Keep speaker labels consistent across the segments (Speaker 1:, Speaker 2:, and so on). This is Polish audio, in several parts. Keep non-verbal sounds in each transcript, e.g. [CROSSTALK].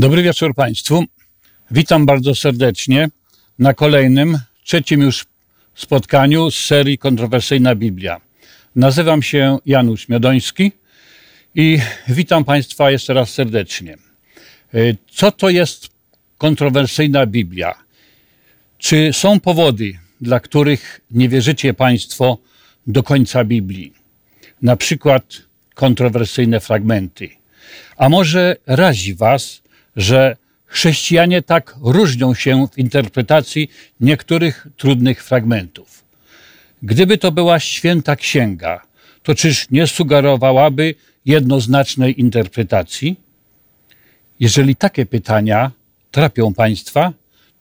Speaker 1: Dobry wieczór Państwu. Witam bardzo serdecznie na kolejnym, trzecim już spotkaniu z serii Kontrowersyjna Biblia. Nazywam się Janusz Miodoński i witam Państwa jeszcze raz serdecznie. Y, co to jest kontrowersyjna Biblia? Czy są powody, dla których nie wierzycie Państwo do końca Biblii? Na przykład kontrowersyjne fragmenty. A może razi Was, że chrześcijanie tak różnią się w interpretacji niektórych trudnych fragmentów. Gdyby to była święta księga, to czyż nie sugerowałaby jednoznacznej interpretacji? Jeżeli takie pytania trapią Państwa,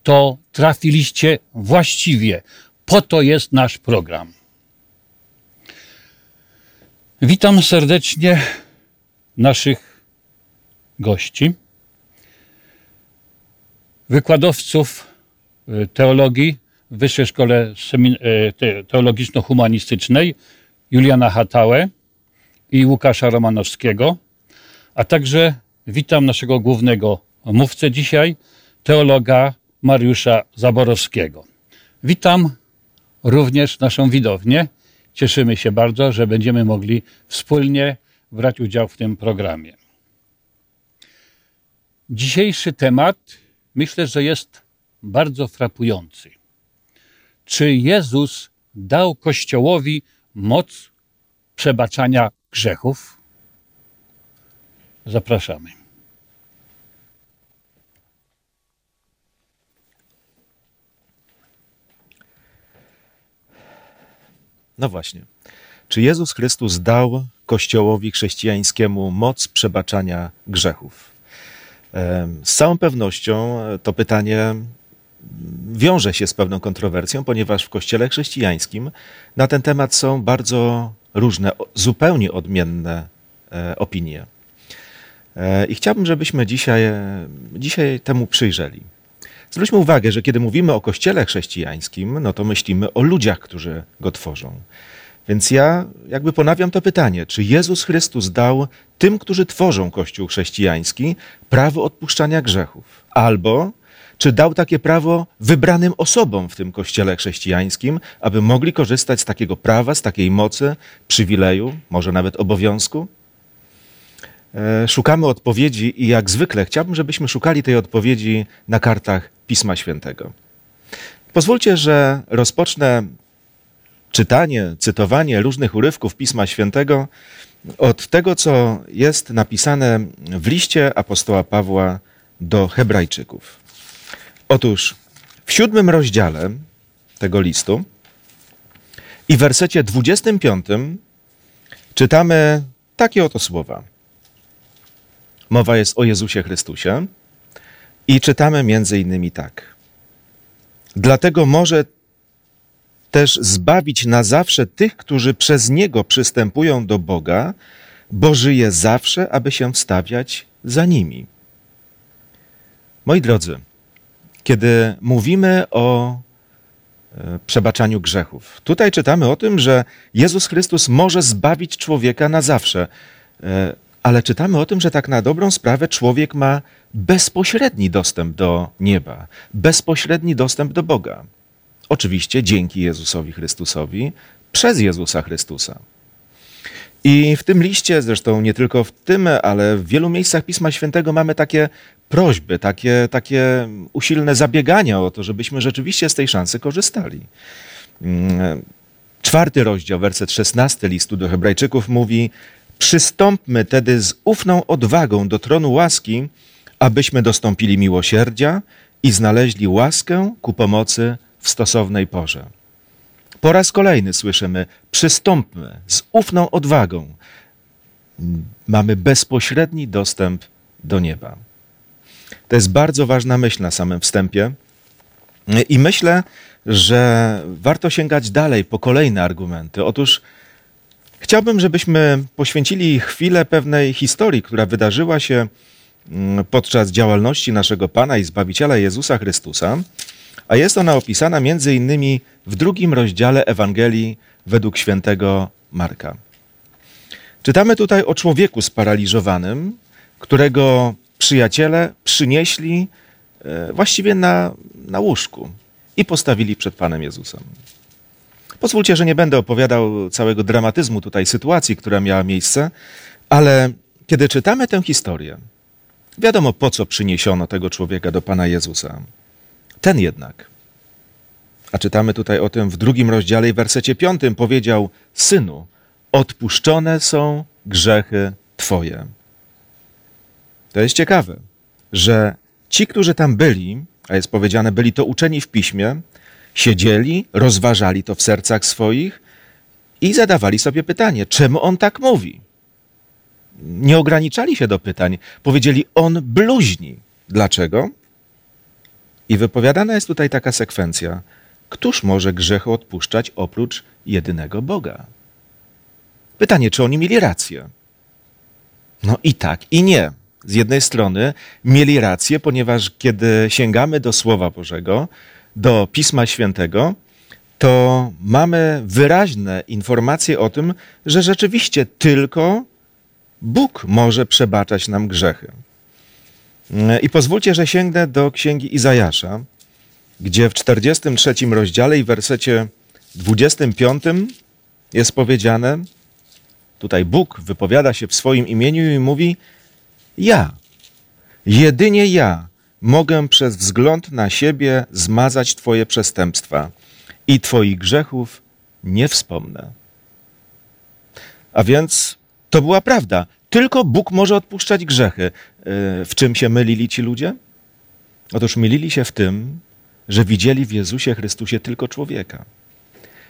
Speaker 1: to trafiliście właściwie. Po to jest nasz program. Witam serdecznie naszych gości wykładowców e, teologii w Wyższej Szkole e, Teologiczno-Humanistycznej Juliana Hatałę i Łukasza Romanowskiego, a także witam naszego głównego mówcę dzisiaj, teologa Mariusza Zaborowskiego. Witam również naszą widownię. Cieszymy się bardzo, że będziemy mogli wspólnie brać udział w tym programie. Dzisiejszy temat myślę, że jest bardzo frapujący. Czy Jezus dał Kościołowi moc przebaczania grzechów? Zapraszamy.
Speaker 2: No właśnie. Czy Jezus Chrystus dał Kościołowi chrześcijańskiemu moc przebaczania grzechów? Z całą pewnością e, to pytanie wiąże się z pewną kontrowersją, ponieważ w Kościele chrześcijańskim na ten temat są bardzo różne, zupełnie odmienne e, opinie. E, I chciałbym, żebyśmy dzisiaj, dzisiaj temu przyjrzeli. Zwróćmy uwagę, że kiedy mówimy o Kościele chrześcijańskim, no to myślimy o ludziach, którzy go tworzą. Więc ja jakby ponawiam to pytanie, czy Jezus Chrystus dał tym, którzy tworzą Kościół chrześcijański, prawo odpuszczania grzechów? Albo czy dał takie prawo wybranym osobom w tym Kościele chrześcijańskim, aby mogli korzystać z takiego prawa, z takiej mocy, przywileju, może nawet obowiązku? E, szukamy odpowiedzi i jak zwykle chciałbym, żebyśmy szukali tej odpowiedzi na kartach Pisma Świętego. Pozwólcie, że rozpocznę czytanie, cytowanie różnych urywków Pisma Świętego od tego, co jest napisane w liście apostoła Pawła do Hebrajczyków. Otóż w siódmym rozdziale tego listu i w wersecie 25 czytamy takie oto słowa. Mowa jest o Jezusie Chrystusie i czytamy między innymi tak. Dlatego może też zbawić na zawsze tych, którzy przez Niego przystępują do Boga, bo żyje zawsze, aby się wstawiać za nimi. Moi drodzy, kiedy mówimy o e, przebaczaniu grzechów, tutaj czytamy o tym, że Jezus Chrystus może zbawić człowieka na zawsze, e, ale czytamy o tym, że tak na dobrą sprawę człowiek ma bezpośredni dostęp do nieba, bezpośredni dostęp do Boga. Oczywiście dzięki Jezusowi Chrystusowi, przez Jezusa Chrystusa. I w tym liście, zresztą nie tylko w tym, ale w wielu miejscach Pisma Świętego mamy takie prośby, takie, takie usilne zabiegania o to, żebyśmy rzeczywiście z tej szansy korzystali. Mm, czwarty rozdział, werset 16 listu do Hebrajczyków mówi: Przystąpmy tedy z ufną odwagą do tronu łaski, abyśmy dostąpili miłosierdzia i znaleźli łaskę ku pomocy w stosownej porze. Po raz kolejny słyszymy: przystąpmy z ufną odwagą. Mamy bezpośredni dostęp do nieba. To jest bardzo ważna myśl na samym wstępie. I myślę, że warto sięgać dalej po kolejne argumenty. Otóż chciałbym, żebyśmy poświęcili chwilę pewnej historii, która wydarzyła się mm, podczas działalności naszego Pana i Zbawiciela Jezusa Chrystusa a jest ona opisana między innymi w drugim rozdziale Ewangelii według świętego Marka. Czytamy tutaj o człowieku sparaliżowanym, którego przyjaciele przynieśli e, właściwie na, na łóżku i postawili przed Panem Jezusem. Pozwólcie, że nie będę opowiadał całego dramatyzmu tutaj sytuacji, która miała miejsce, ale kiedy czytamy tę historię, wiadomo po co przyniesiono tego człowieka do Pana Jezusa. Ten jednak, a czytamy tutaj o tym w drugim rozdziale i wersecie piątym, powiedział: Synu, odpuszczone są grzechy Twoje. To jest ciekawe, że ci, którzy tam byli, a jest powiedziane, byli to uczeni w piśmie, siedzieli, rozważali to w sercach swoich i zadawali sobie pytanie, czemu on tak mówi? Nie ograniczali się do pytań, powiedzieli, on bluźni. Dlaczego? I wypowiadana jest tutaj taka sekwencja: Któż może grzechu odpuszczać oprócz jedynego Boga? Pytanie, czy oni mieli rację? No i tak, i nie. Z jednej strony mieli rację, ponieważ kiedy sięgamy do Słowa Bożego, do Pisma Świętego, to mamy wyraźne informacje o tym, że rzeczywiście tylko Bóg może przebaczać nam grzechy. I pozwólcie, że sięgnę do księgi Izajasza, gdzie w 43 rozdziale i wersecie 25 jest powiedziane, tutaj Bóg wypowiada się w swoim imieniu i mówi: Ja, jedynie ja mogę przez wzgląd na siebie zmazać Twoje przestępstwa i Twoich grzechów nie wspomnę. A więc to była prawda. Tylko Bóg może odpuszczać grzechy. E, w czym się mylili ci ludzie? Otóż mylili się w tym, że widzieli w Jezusie Chrystusie tylko człowieka.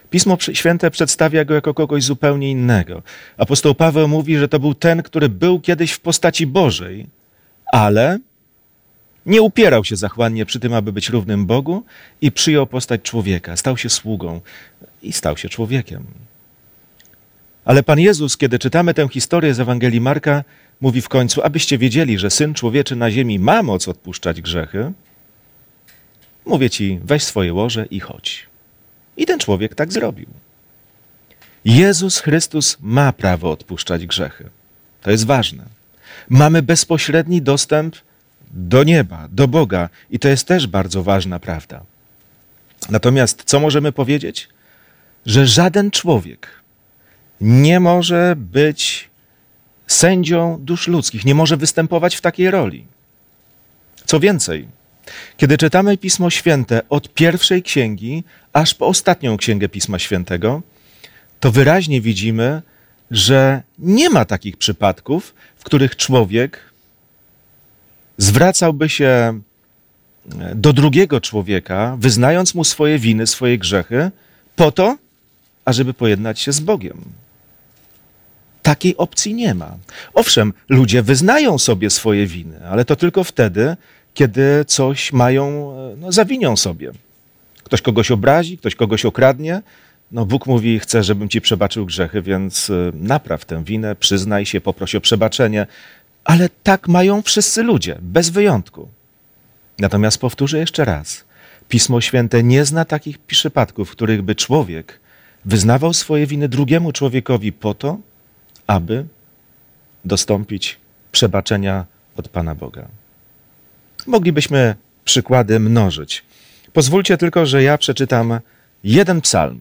Speaker 2: Pismo Święte przedstawia go jako kogoś zupełnie innego. Apostoł Paweł mówi, że to był ten, który był kiedyś w postaci Bożej, ale nie upierał się zachłannie przy tym, aby być równym Bogu i przyjął postać człowieka. Stał się sługą i stał się człowiekiem. Ale Pan Jezus, kiedy czytamy tę historię z Ewangelii Marka, mówi w końcu, abyście wiedzieli, że Syn Człowieczy na ziemi ma moc odpuszczać grzechy, mówię ci, weź swoje łoże i chodź. I ten człowiek tak zrobił. Jezus Chrystus ma prawo odpuszczać grzechy. To jest ważne. Mamy bezpośredni dostęp do nieba, do Boga i to jest też bardzo ważna prawda. Natomiast co możemy powiedzieć? Że żaden człowiek nie może być sędzią dusz ludzkich, nie może występować w takiej roli. Co więcej, kiedy czytamy Pismo Święte od pierwszej księgi aż po ostatnią księgę Pisma Świętego, to wyraźnie widzimy, że nie ma takich przypadków, w których człowiek zwracałby się do drugiego człowieka, wyznając mu swoje winy, swoje grzechy, po to, ażeby pojednać się z Bogiem. Takiej opcji nie ma. Owszem, ludzie wyznają sobie swoje winy, ale to tylko wtedy, kiedy coś mają, no, zawinią sobie. Ktoś kogoś obrazi, ktoś kogoś okradnie. No, Bóg mówi, chce, żebym ci przebaczył grzechy, więc y, napraw tę winę, przyznaj się, poproś o przebaczenie. Ale tak mają wszyscy ludzie, bez wyjątku. Natomiast powtórzę jeszcze raz. Pismo Święte nie zna takich przypadków, w których by człowiek wyznawał swoje winy drugiemu człowiekowi po to, aby dostąpić przebaczenia od Pana Boga. Moglibyśmy przykłady mnożyć. Pozwólcie tylko, że ja przeczytam jeden psalm.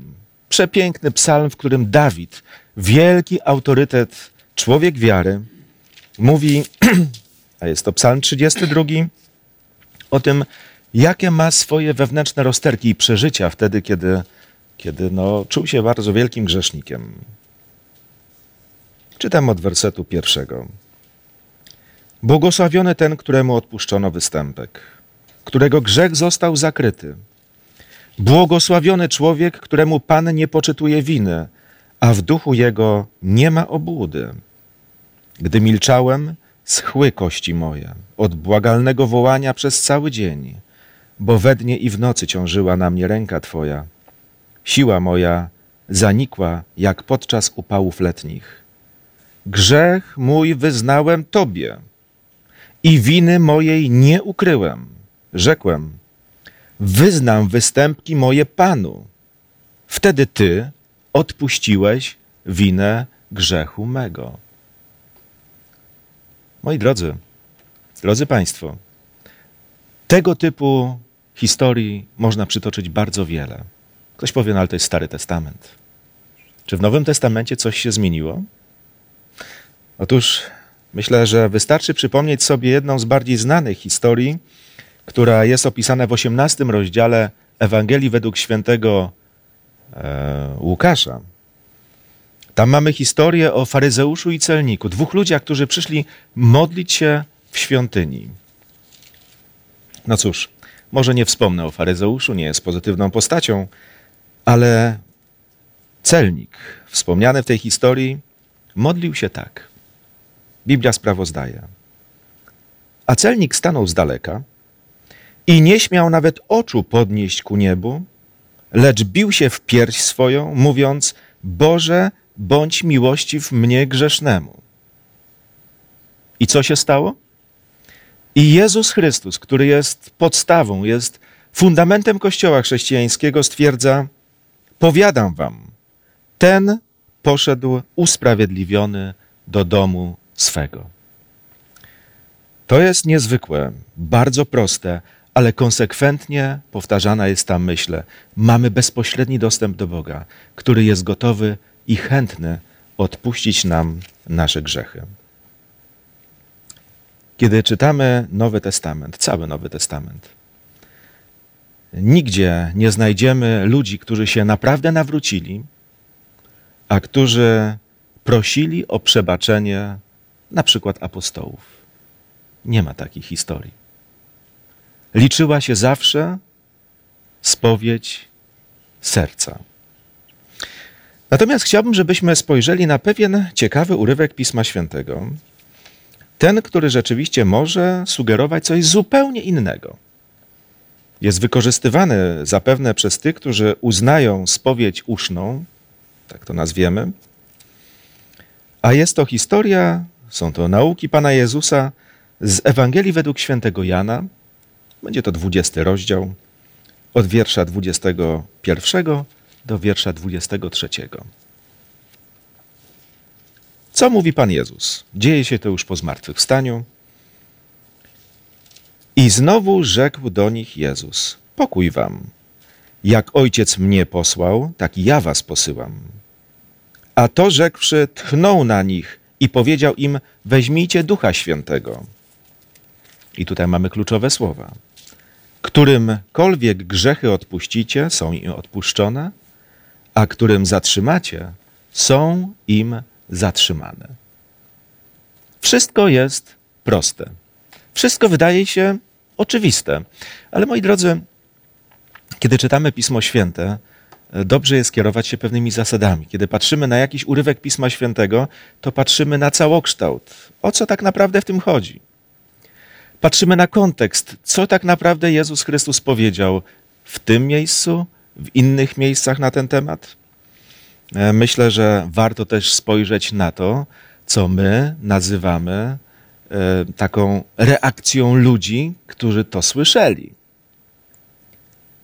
Speaker 2: Przepiękny psalm, w którym Dawid, wielki autorytet, człowiek wiary, mówi, [CLEARS THROAT] a jest to psalm 32, o tym, jakie ma swoje wewnętrzne rozterki i przeżycia wtedy, kiedy, kiedy no, czuł się bardzo wielkim grzesznikiem. Czytam od wersetu pierwszego. Błogosławiony ten, któremu odpuszczono występek, którego grzech został zakryty. Błogosławiony człowiek, któremu Pan nie poczytuje winy, a w duchu jego nie ma obłudy. Gdy milczałem, schły kości moje od błagalnego wołania przez cały dzień, bo we dnie i w nocy ciążyła na mnie ręka Twoja. Siła moja zanikła jak podczas upałów letnich. Grzech mój wyznałem Tobie i winy mojej nie ukryłem. Rzekłem, wyznam występki moje Panu. Wtedy Ty odpuściłeś winę grzechu mego. Moi drodzy, Drodzy Państwo, tego typu historii można przytoczyć bardzo wiele. Ktoś powie, no ale to jest Stary Testament. Czy w Nowym Testamencie coś się zmieniło? Otóż myślę, że wystarczy przypomnieć sobie jedną z bardziej znanych historii, która jest opisana w 18 rozdziale Ewangelii według świętego e, Łukasza. Tam mamy historię o faryzeuszu i celniku, dwóch ludziach, którzy przyszli modlić się w świątyni. No cóż, może nie wspomnę o faryzeuszu, nie jest pozytywną postacią, ale celnik, wspomniany w tej historii, modlił się tak. Biblia sprawozdaje. A celnik stanął z daleka i nie śmiał nawet oczu podnieść ku niebu, lecz bił się w pierś swoją, mówiąc: Boże, bądź miłościw mnie grzesznemu. I co się stało? I Jezus Chrystus, który jest podstawą, jest fundamentem Kościoła chrześcijańskiego, stwierdza: Powiadam wam, ten poszedł usprawiedliwiony do domu swego. To jest niezwykłe, bardzo proste, ale konsekwentnie powtarzana jest ta myśl. Mamy bezpośredni dostęp do Boga, który jest gotowy i chętny odpuścić nam nasze grzechy. Kiedy czytamy Nowy Testament, cały Nowy Testament, nigdzie nie znajdziemy ludzi, którzy się naprawdę nawrócili, a którzy prosili o przebaczenie na przykład apostołów. Nie ma takiej historii. Liczyła się zawsze spowiedź serca. Natomiast chciałbym, żebyśmy spojrzeli na pewien ciekawy urywek Pisma Świętego, ten, który rzeczywiście może sugerować coś zupełnie innego. Jest wykorzystywany zapewne przez tych, którzy uznają spowiedź uszną, tak to nazwiemy, a jest to historia, są to nauki Pana Jezusa z Ewangelii według świętego Jana. Będzie to 20 rozdział, od wiersza 21 do wiersza 23. Co mówi Pan Jezus? Dzieje się to już po zmartwychwstaniu. I znowu rzekł do nich Jezus: Pokój wam. Jak ojciec mnie posłał, tak ja was posyłam. A to rzekłszy, tchnął na nich i powiedział im: Weźmijcie ducha świętego. I tutaj mamy kluczowe słowa. Którymkolwiek grzechy odpuścicie, są im odpuszczone, a którym zatrzymacie, są im zatrzymane. Wszystko jest proste. Wszystko wydaje się oczywiste. Ale moi drodzy, kiedy czytamy Pismo Święte, dobrze jest kierować się pewnymi zasadami. Kiedy patrzymy na jakiś urywek Pisma Świętego, to patrzymy na całokształt. O co tak naprawdę w tym chodzi? Patrzymy na kontekst, co tak naprawdę Jezus Chrystus powiedział w tym miejscu, w innych miejscach na ten temat. E, myślę, że warto też spojrzeć na to, co my nazywamy e, taką reakcją ludzi, którzy to słyszeli.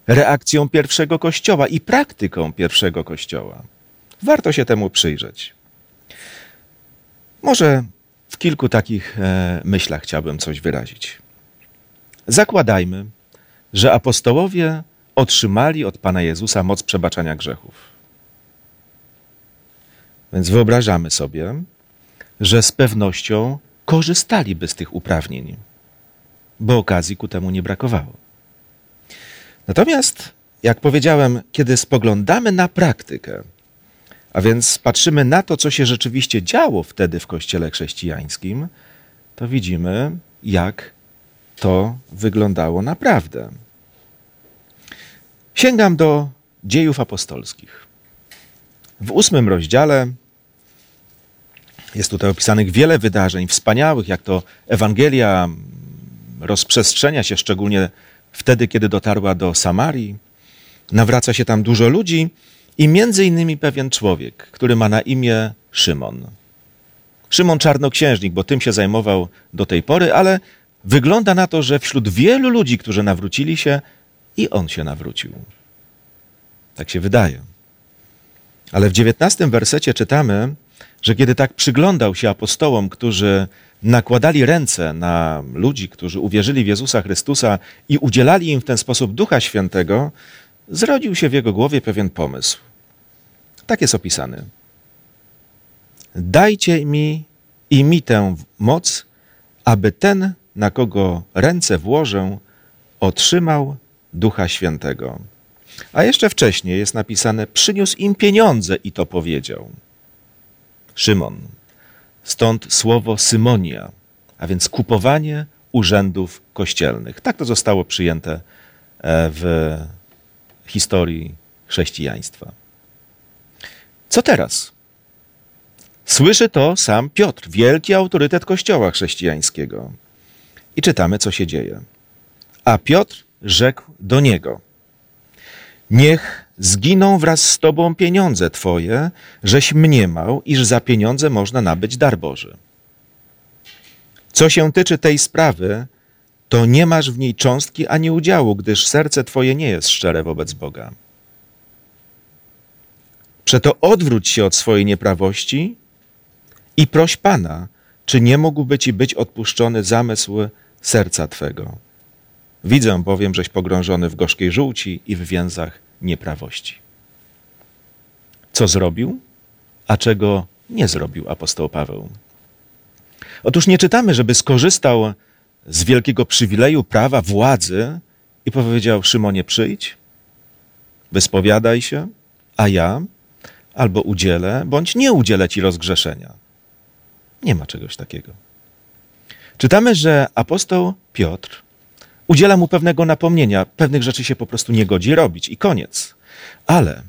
Speaker 2: Reakcją pierwszego kościoła i praktyką pierwszego kościoła. Warto się temu przyjrzeć. Może w kilku takich e, myślach chciałbym coś wyrazić. Zakładajmy, że apostołowie otrzymali od Pana Jezusa moc przebaczania grzechów. Więc wyobrażamy sobie, że z pewnością korzystaliby z tych uprawnień, bo okazji ku temu nie brakowało. Natomiast, jak powiedziałem, kiedy spoglądamy na praktykę, a więc patrzymy na to, co się rzeczywiście działo wtedy w Kościele chrześcijańskim, to widzimy, jak to wyglądało naprawdę. Sięgam do dziejów apostolskich. W ósmym rozdziale jest tutaj opisanych wiele wydarzeń wspaniałych, jak to Ewangelia rozprzestrzenia się, szczególnie wtedy, kiedy dotarła do Samarii. Nawraca się tam dużo ludzi i między innymi pewien człowiek, który ma na imię Szymon. Szymon Czarnoksiężnik, bo tym się zajmował do tej pory, ale wygląda na to, że wśród wielu ludzi, którzy nawrócili się, i on się nawrócił. Tak się wydaje. Ale w dziewiętnastym wersecie czytamy, że kiedy tak przyglądał się apostołom, którzy nakładali ręce na ludzi, którzy uwierzyli w Jezusa Chrystusa i udzielali im w ten sposób Ducha Świętego, zrodził się w jego głowie pewien pomysł. Tak jest opisany. Dajcie mi i mi tę moc, aby ten, na kogo ręce włożę, otrzymał Ducha Świętego. A jeszcze wcześniej jest napisane: przyniósł im pieniądze i to powiedział. Szymon. Stąd słowo symonia, a więc kupowanie urzędów kościelnych. Tak to zostało przyjęte e, w historii chrześcijaństwa. Co teraz? Słyszy to sam Piotr, wielki autorytet Kościoła chrześcijańskiego. I czytamy, co się dzieje. A Piotr rzekł do niego: Niech zginą wraz z tobą pieniądze twoje, żeś mniemał, iż za pieniądze można nabyć dar Boży. Co się tyczy tej sprawy, to nie masz w niej cząstki ani udziału, gdyż serce twoje nie jest szczere wobec Boga. Przeto odwróć się od swojej nieprawości i proś Pana, czy nie mógłby ci być odpuszczony zamysł serca Twego. Widzę bowiem, żeś pogrążony w gorzkiej żółci i w więzach nieprawości. Co zrobił, a czego nie zrobił apostoł Paweł? Otóż nie czytamy, żeby skorzystał z wielkiego przywileju prawa, władzy i powiedział: Szymonie, przyjdź, wyspowiadaj się, a ja albo udzielę, bądź nie udzielę ci rozgrzeszenia. Nie ma czegoś takiego. Czytamy, że apostoł Piotr udziela mu pewnego napomnienia, pewnych rzeczy się po prostu nie godzi robić i koniec. Ale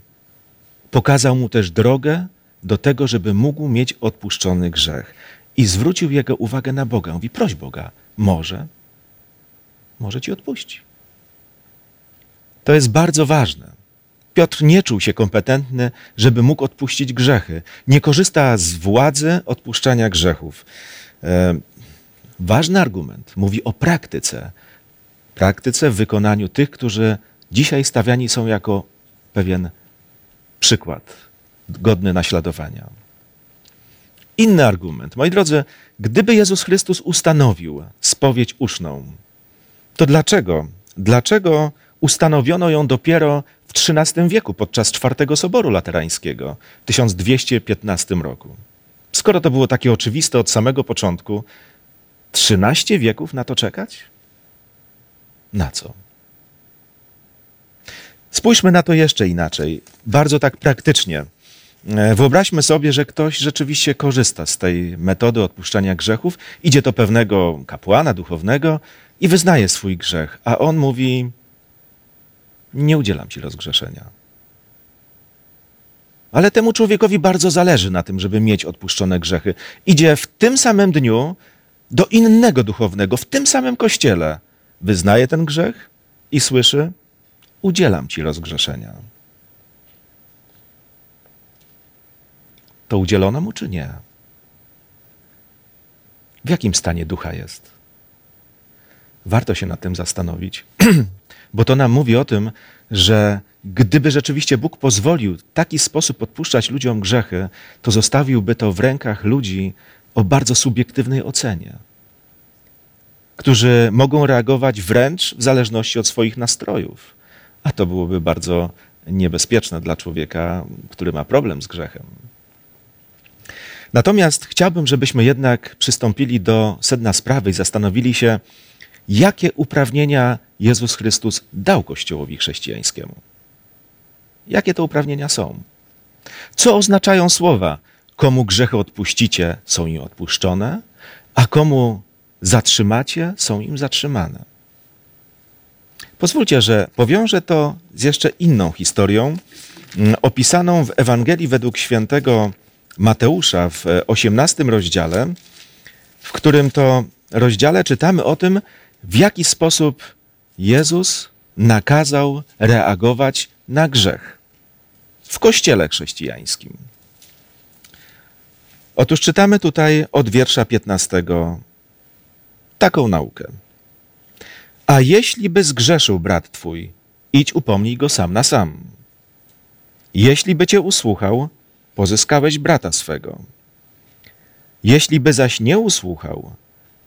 Speaker 2: pokazał mu też drogę do tego, żeby mógł mieć odpuszczony grzech i zwrócił jego uwagę na Boga. Mówi: proś Boga, może, może ci odpuści. To jest bardzo ważne. Piotr nie czuł się kompetentny, żeby mógł odpuścić grzechy. Nie korzysta z władzy odpuszczania grzechów. E, ważny argument mówi o praktyce. Praktyce w wykonaniu tych, którzy dzisiaj stawiani są jako pewien przykład godny naśladowania. Inny argument. Moi drodzy, gdyby Jezus Chrystus ustanowił spowiedź uszną, to dlaczego? Dlaczego ustanowiono ją dopiero w XIII wieku podczas czwartego Soboru Laterańskiego w 1215 roku? Skoro to było takie oczywiste od samego początku, 13 wieków na to czekać? Na co? Spójrzmy na to jeszcze inaczej, bardzo tak praktycznie. E, wyobraźmy sobie, że ktoś rzeczywiście korzysta z tej metody odpuszczania grzechów, idzie do pewnego kapłana duchownego i wyznaje swój grzech, a on mówi: Nie udzielam ci rozgrzeszenia. Ale temu człowiekowi bardzo zależy na tym, żeby mieć odpuszczone grzechy. Idzie w tym samym dniu do innego duchownego, w tym samym kościele, wyznaje ten grzech i słyszy: Udzielam ci rozgrzeszenia. To udzielono mu czy nie? W jakim stanie ducha jest? Warto się nad tym zastanowić, [CLEARS THROAT] bo to nam mówi o tym, że gdyby rzeczywiście Bóg pozwolił w taki sposób odpuszczać ludziom grzechy, to zostawiłby to w rękach ludzi o bardzo subiektywnej ocenie którzy mogą reagować wręcz w zależności od swoich nastrojów. A to byłoby bardzo niebezpieczne dla człowieka, który ma problem z grzechem. Natomiast chciałbym, żebyśmy jednak przystąpili do sedna sprawy i zastanowili się, jakie uprawnienia Jezus Chrystus dał Kościołowi chrześcijańskiemu. Jakie to uprawnienia są? Co oznaczają słowa? Komu grzechy odpuścicie, są im odpuszczone, a komu zatrzymacie, są im zatrzymane. Pozwólcie, że powiążę to z jeszcze inną historią, mm, opisaną w Ewangelii według świętego Mateusza w 18 rozdziale, w którym to rozdziale czytamy o tym, w jaki sposób Jezus nakazał reagować na grzech w kościele chrześcijańskim. Otóż czytamy tutaj od wiersza 15 taką naukę. A jeśli by zgrzeszył brat twój, idź upomnij go sam na sam. Jeśli by cię usłuchał, pozyskałeś brata swego. Jeśli by zaś nie usłuchał,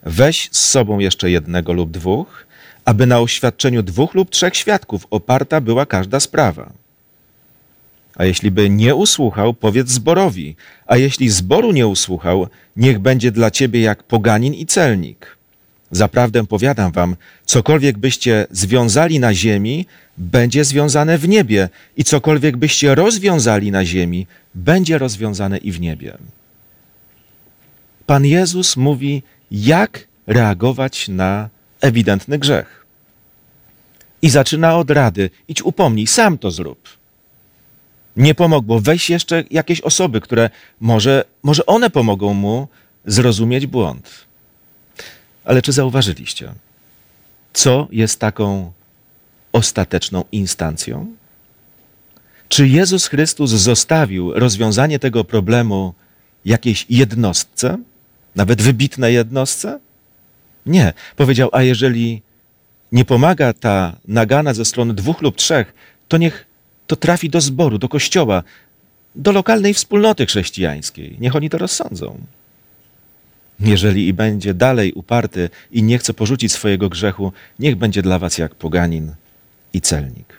Speaker 2: weź z sobą jeszcze jednego lub dwóch, aby na oświadczeniu dwóch lub trzech świadków oparta była każda sprawa. A jeśli by nie usłuchał, powiedz zborowi, a jeśli zboru nie usłuchał, niech będzie dla ciebie jak poganin i celnik. Zaprawdę powiadam wam, cokolwiek byście związali na ziemi, będzie związane w niebie, i cokolwiek byście rozwiązali na ziemi, będzie rozwiązane i w niebie. Pan Jezus mówi, jak reagować na ewidentny grzech. I zaczyna od rady: idź upomnij, sam to zrób. Nie pomogło, weź jeszcze jakieś osoby, które może, może one pomogą mu zrozumieć błąd. Ale czy zauważyliście, co jest taką ostateczną instancją? Czy Jezus Chrystus zostawił rozwiązanie tego problemu jakiejś jednostce, nawet wybitnej jednostce? Nie. Powiedział, a jeżeli nie pomaga ta nagana ze strony dwóch lub trzech, to niech to trafi do zboru, do kościoła, do lokalnej wspólnoty chrześcijańskiej. Niech oni to rozsądzą. Jeżeli i będzie dalej uparty i nie chce porzucić swojego grzechu, niech będzie dla was jak poganin i celnik.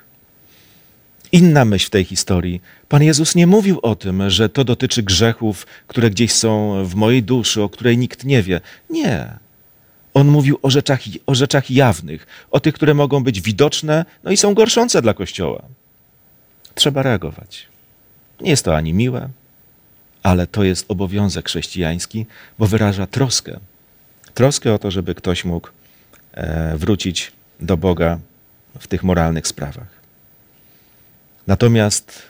Speaker 2: Inna myśl w tej historii. Pan Jezus nie mówił o tym, że to dotyczy grzechów, które gdzieś są w mojej duszy, o której nikt nie wie. Nie. On mówił o rzeczach, o rzeczach jawnych, o tych, które mogą być widoczne, no i są gorszące dla Kościoła. Trzeba reagować. Nie jest to ani miłe, ale to jest obowiązek chrześcijański, bo wyraża troskę. Troskę o to, żeby ktoś mógł e, wrócić do Boga w tych moralnych sprawach. Natomiast,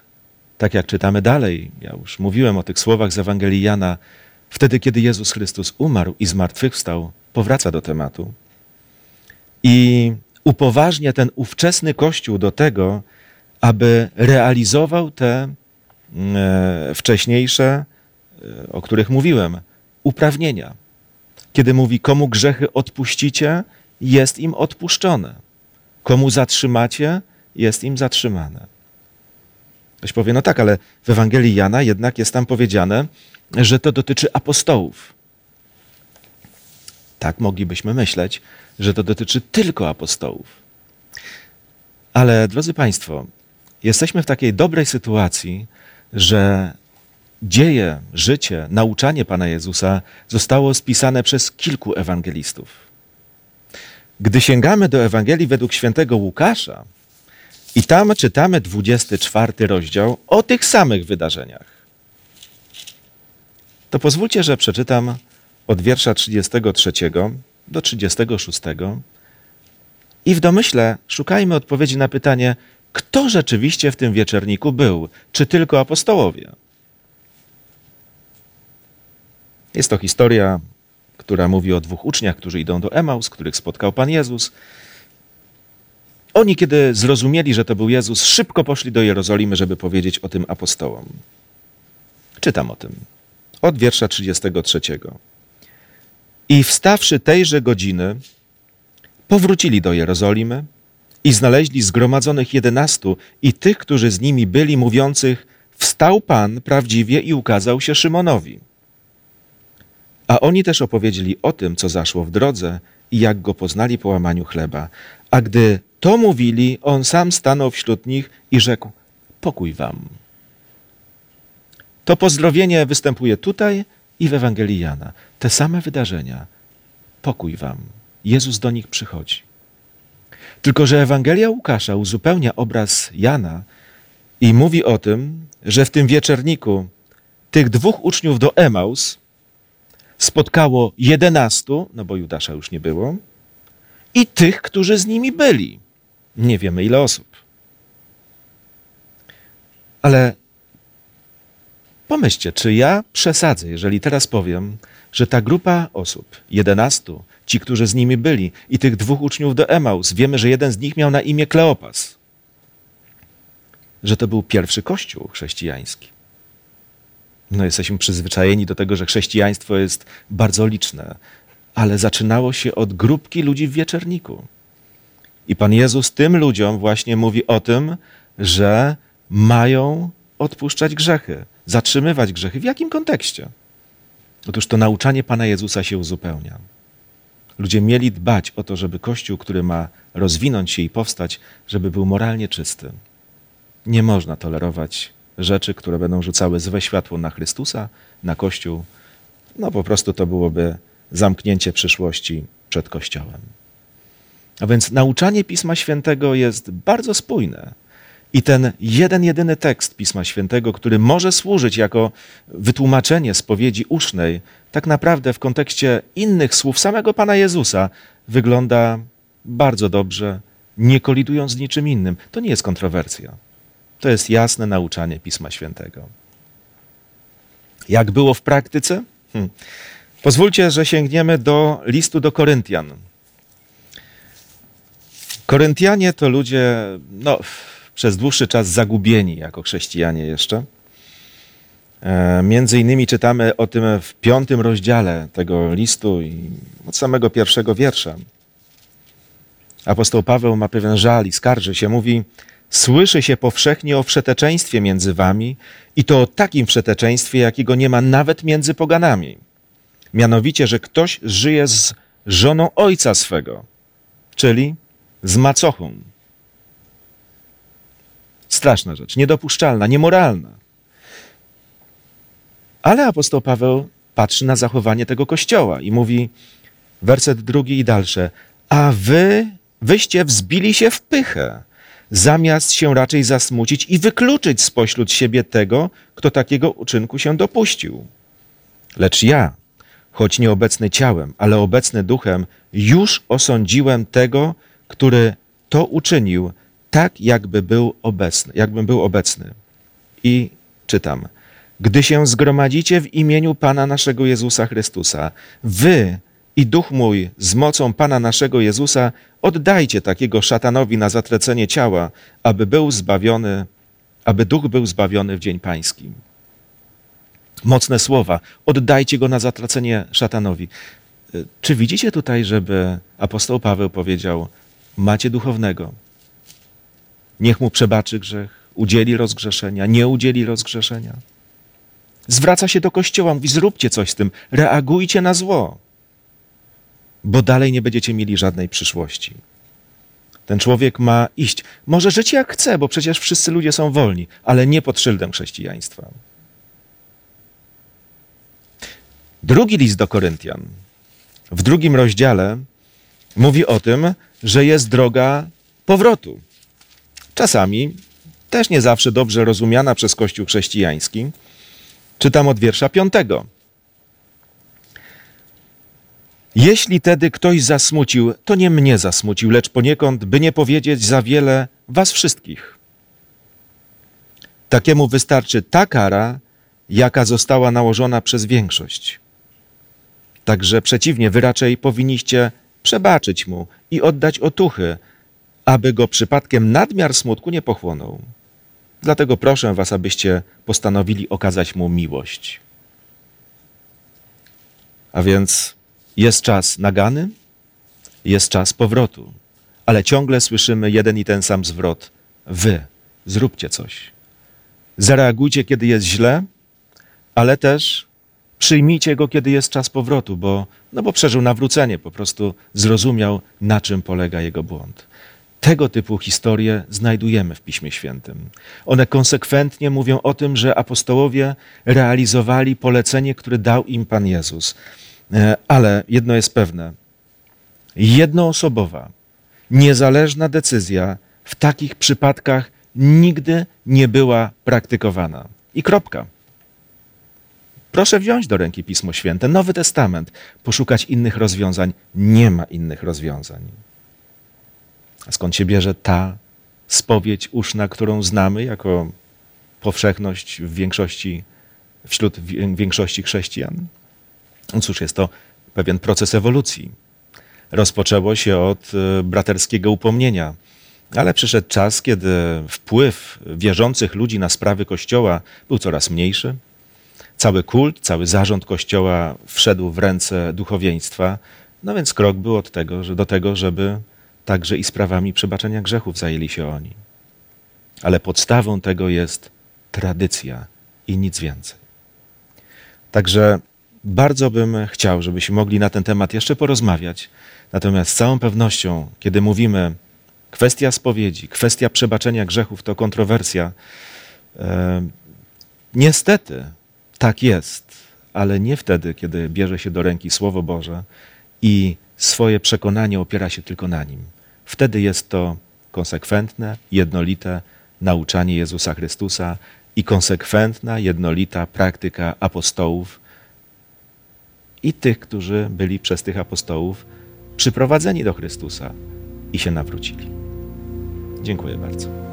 Speaker 2: tak jak czytamy dalej, ja już mówiłem o tych słowach z Ewangelii Jana, wtedy, kiedy Jezus Chrystus umarł i zmartwychwstał, powraca do tematu i upoważnia ten ówczesny Kościół do tego, aby realizował te wcześniejsze, e, o których mówiłem, uprawnienia. Kiedy mówi, komu grzechy odpuścicie, jest im odpuszczone. Komu zatrzymacie, jest im zatrzymane. Ktoś powie, no tak, ale w Ewangelii Jana jednak jest tam powiedziane, że to dotyczy apostołów. Tak moglibyśmy myśleć, że to dotyczy tylko apostołów. Ale drodzy Państwo, jesteśmy w takiej dobrej sytuacji, że dzieje, życie, nauczanie Pana Jezusa zostało spisane przez kilku ewangelistów. Gdy sięgamy do Ewangelii według świętego Łukasza i tam czytamy 24 rozdział o tych samych wydarzeniach, to pozwólcie, że przeczytam od wiersza 33 do 36 i w domyśle szukajmy odpowiedzi na pytanie, kto rzeczywiście w tym wieczerniku był? Czy tylko apostołowie? Jest to historia, która mówi o dwóch uczniach, którzy idą do Emaus, których spotkał Pan Jezus. Oni, kiedy zrozumieli, że to był Jezus, szybko poszli do Jerozolimy, żeby powiedzieć o tym apostołom. Czytam o tym od wiersza 33. I wstawszy tejże godziny, powrócili do Jerozolimy i znaleźli zgromadzonych jedenastu i tych, którzy z nimi byli, mówiących: Wstał Pan prawdziwie i ukazał się Szymonowi. A oni też opowiedzieli o tym, co zaszło w drodze i jak go poznali po łamaniu chleba. A gdy to mówili, on sam stanął wśród nich i rzekł: Pokój wam. To pozdrowienie występuje tutaj i w Ewangelii Jana. Te same wydarzenia. Pokój wam. Jezus do nich przychodzi. Tylko, że Ewangelia Łukasza uzupełnia obraz Jana i mówi o tym, że w tym wieczerniku tych dwóch uczniów do Emaus spotkało jedenastu, no bo Judasza już nie było, i tych, którzy z nimi byli. Nie wiemy ile osób. Ale pomyślcie, czy ja przesadzę, jeżeli teraz powiem, że ta grupa osób, jedenastu, ci, którzy z nimi byli, i tych dwóch uczniów do Emaus. Wiemy, że jeden z nich miał na imię Kleopas. Że to był pierwszy kościół chrześcijański. No, jesteśmy przyzwyczajeni do tego, że chrześcijaństwo jest bardzo liczne, ale zaczynało się od grupki ludzi w wieczerniku. I Pan Jezus tym ludziom właśnie mówi o tym, że mają odpuszczać grzechy, zatrzymywać grzechy. W jakim kontekście? Otóż to nauczanie Pana Jezusa się uzupełnia. Ludzie mieli dbać o to, żeby Kościół, który ma rozwinąć się i powstać, żeby był moralnie czysty. Nie można tolerować rzeczy, które będą rzucały złe światło na Chrystusa, na Kościół. No po prostu to byłoby zamknięcie przyszłości przed Kościołem. A więc nauczanie Pisma Świętego jest bardzo spójne. I ten jeden, jedyny tekst Pisma Świętego, który może służyć jako wytłumaczenie spowiedzi usznej, tak naprawdę w kontekście innych słów samego Pana Jezusa wygląda bardzo dobrze, nie kolidując z niczym innym. To nie jest kontrowersja. To jest jasne nauczanie Pisma Świętego. Jak było w praktyce? Hm. Pozwólcie, że sięgniemy do listu do Koryntian. Koryntianie to ludzie, no, przez dłuższy czas zagubieni jako chrześcijanie jeszcze. E, między innymi czytamy o tym w piątym rozdziale tego listu i od samego pierwszego wiersza. Apostoł Paweł ma pewien żal i skarży się, mówi: Słyszy się powszechnie o wszeteczeństwie między wami i to o takim wszeteczeństwie, jakiego nie ma nawet między poganami. Mianowicie, że ktoś żyje z żoną ojca swego, czyli z macochą. Straszna rzecz, niedopuszczalna, niemoralna. Ale apostoł Paweł patrzy na zachowanie tego kościoła i mówi, werset drugi i dalsze, a wy, wyście wzbili się w pychę, zamiast się raczej zasmucić i wykluczyć spośród siebie tego, kto takiego uczynku się dopuścił. Lecz ja, choć nieobecny ciałem, ale obecny duchem, już osądziłem tego, który to uczynił, tak jakby był obecny, jakbym był obecny. I czytam. Gdy się zgromadzicie w imieniu Pana naszego Jezusa Chrystusa, wy i duch mój z mocą Pana naszego Jezusa oddajcie takiego szatanowi na zatrecenie ciała, aby był zbawiony, aby duch był zbawiony w dzień pański. Mocne słowa. Oddajcie go na zatracenie szatanowi. Czy widzicie tutaj, żeby apostoł Paweł powiedział: Macie duchownego, niech mu przebaczy grzech, udzieli rozgrzeszenia, nie udzieli rozgrzeszenia. Zwraca się do kościoła, mówi: zróbcie coś z tym, reagujcie na zło, bo dalej nie będziecie mieli żadnej przyszłości. Ten człowiek ma iść. Może żyć jak chce, bo przecież wszyscy ludzie są wolni, ale nie pod szyldem chrześcijaństwa. Drugi list do Koryntian, w drugim rozdziale, mówi o tym, że jest droga powrotu. Czasami też nie zawsze dobrze rozumiana przez Kościół chrześcijański. Czytam od wiersza piątego. Jeśli tedy ktoś zasmucił, to nie mnie zasmucił, lecz poniekąd, by nie powiedzieć za wiele was wszystkich. Takiemu wystarczy ta kara, jaka została nałożona przez większość. Także przeciwnie, wy raczej powinniście przebaczyć mu i oddać otuchy, aby go przypadkiem nadmiar smutku nie pochłonął. Dlatego proszę was, abyście postanowili okazać mu miłość. A więc jest czas nagany, jest czas powrotu, ale ciągle słyszymy jeden i ten sam zwrot. Wy zróbcie coś. Zareagujcie, kiedy jest źle, ale też przyjmijcie go, kiedy jest czas powrotu, bo, no bo przeżył nawrócenie, po prostu zrozumiał, na czym polega jego błąd. Tego typu historie znajdujemy w Piśmie Świętym. One konsekwentnie mówią o tym, że apostołowie realizowali polecenie, które dał im Pan Jezus. E, ale jedno jest pewne: jednoosobowa, niezależna decyzja w takich przypadkach nigdy nie była praktykowana. I kropka. Proszę wziąć do ręki Pismo Święte, Nowy Testament, poszukać innych rozwiązań. Nie ma innych rozwiązań. Skąd się bierze ta spowiedź uszna, którą znamy jako powszechność w większości, wśród większości chrześcijan? No cóż, jest to pewien proces ewolucji. Rozpoczęło się od e, braterskiego upomnienia, ale przyszedł czas, kiedy wpływ wierzących ludzi na sprawy Kościoła był coraz mniejszy. Cały kult, cały zarząd Kościoła wszedł w ręce duchowieństwa, no więc krok był od tego, że do tego, żeby także i sprawami przebaczenia grzechów zajęli się oni. Ale podstawą tego jest tradycja i nic więcej. Także Bardzo bym chciał, żebyśmy mogli na ten temat jeszcze porozmawiać. Natomiast z całą pewnością, kiedy mówimy kwestia spowiedzi, kwestia przebaczenia grzechów, to kontrowersja. E, niestety tak jest, ale nie wtedy, kiedy bierze się do ręki Słowo Boże i swoje przekonanie opiera się tylko na nim. Wtedy jest to konsekwentne, jednolite nauczanie Jezusa Chrystusa i konsekwentna, jednolita praktyka apostołów i tych, którzy byli przez tych apostołów przyprowadzeni do Chrystusa i się nawrócili. Dziękuję bardzo.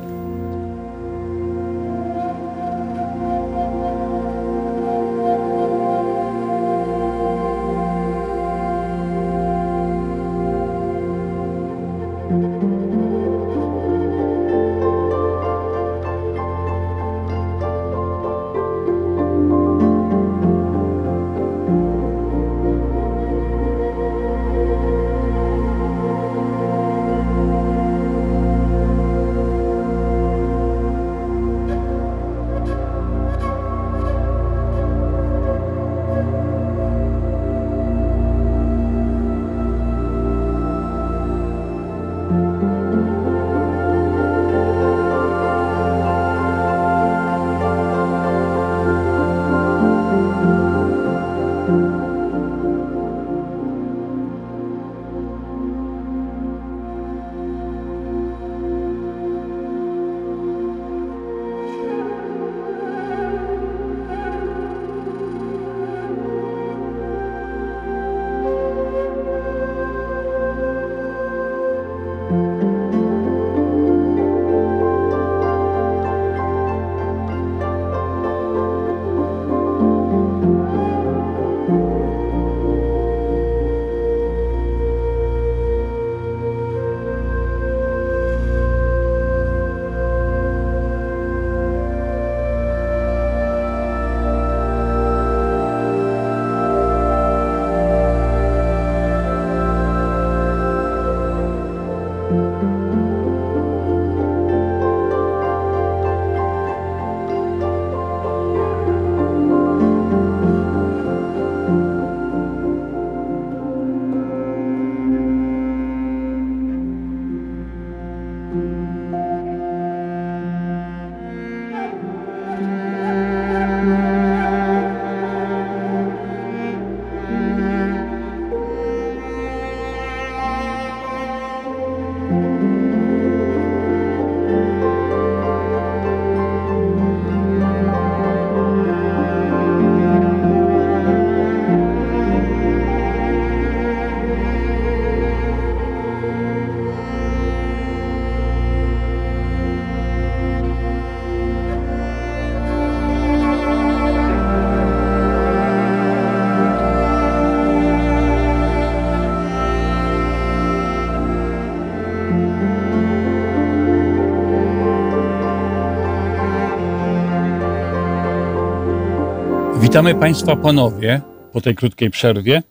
Speaker 1: Witamy Państwa ponownie po tej krótkiej przerwie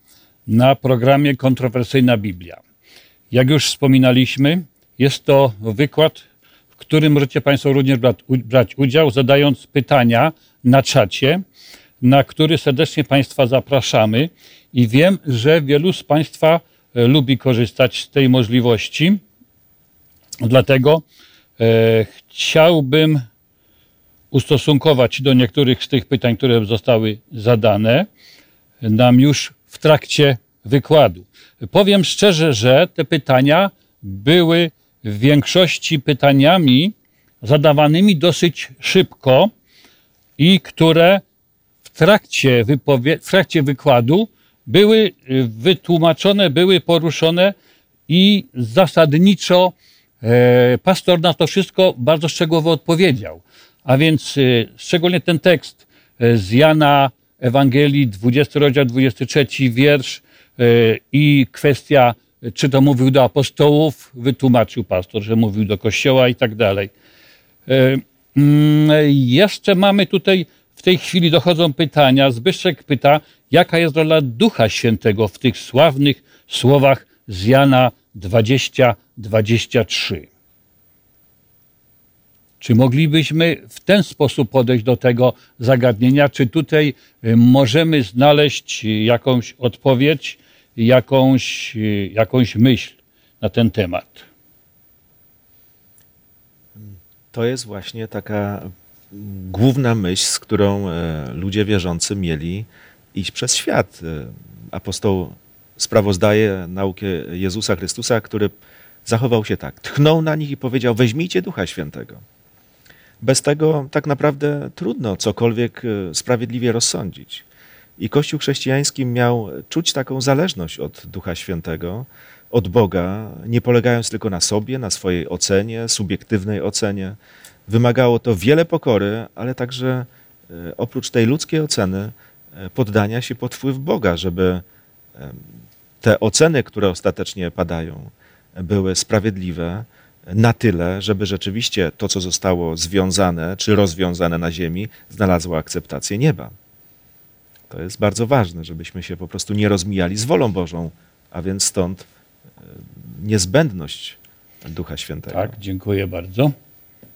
Speaker 1: na programie Kontrowersyjna Biblia. Jak już wspominaliśmy, jest to wykład, w którym możecie Państwo również brać udział, zadając pytania na czacie, na który serdecznie Państwa zapraszamy. I wiem, że wielu z Państwa e, lubi korzystać z tej możliwości. Dlatego e, chciałbym ustosunkować do niektórych z tych pytań, które zostały zadane nam już w trakcie wykładu. Powiem szczerze, że te pytania były w większości pytaniami zadawanymi dosyć szybko i które w trakcie, w trakcie wykładu były y, wytłumaczone, były poruszone i zasadniczo e, pastor na to wszystko bardzo szczegółowo odpowiedział. A więc y, szczególnie ten tekst y, z Jana Ewangelii, 20 rozdział, 23 wiersz y, i kwestia, czy to mówił do apostołów, wytłumaczył pastor, że mówił do kościoła i tak dalej. Mm, jeszcze mamy tutaj, w tej chwili dochodzą pytania. Zbyszek pyta, jaka jest rola Ducha Świętego w tych sławnych słowach z Jana 20, 23. Czy moglibyśmy w ten sposób podejść do tego zagadnienia? Czy tutaj y, możemy znaleźć jakąś odpowiedź, jakąś, y, jakąś myśl na ten temat?
Speaker 2: To jest właśnie taka główna myśl, z którą e, ludzie wierzący mieli iść przez świat. E, apostoł sprawozdaje naukę Jezusa Chrystusa, który zachował się tak. Tchnął na nich i powiedział: Weźmijcie Ducha Świętego. Bez tego tak naprawdę trudno cokolwiek e, sprawiedliwie rozsądzić. I Kościół chrześcijański miał czuć taką zależność od Ducha Świętego, od Boga, nie polegając tylko na sobie, na swojej ocenie, subiektywnej ocenie. Wymagało to wiele pokory, ale także e, oprócz tej ludzkiej oceny, e, poddania się pod wpływ Boga, żeby te oceny, które ostatecznie padają, były sprawiedliwe na tyle, żeby rzeczywiście to, co zostało związane czy rozwiązane na ziemi, znalazło akceptację nieba. To jest bardzo ważne, żebyśmy się po prostu nie rozmijali z wolą Bożą, a więc stąd e, niezbędność Ducha Świętego.
Speaker 1: Tak, dziękuję bardzo.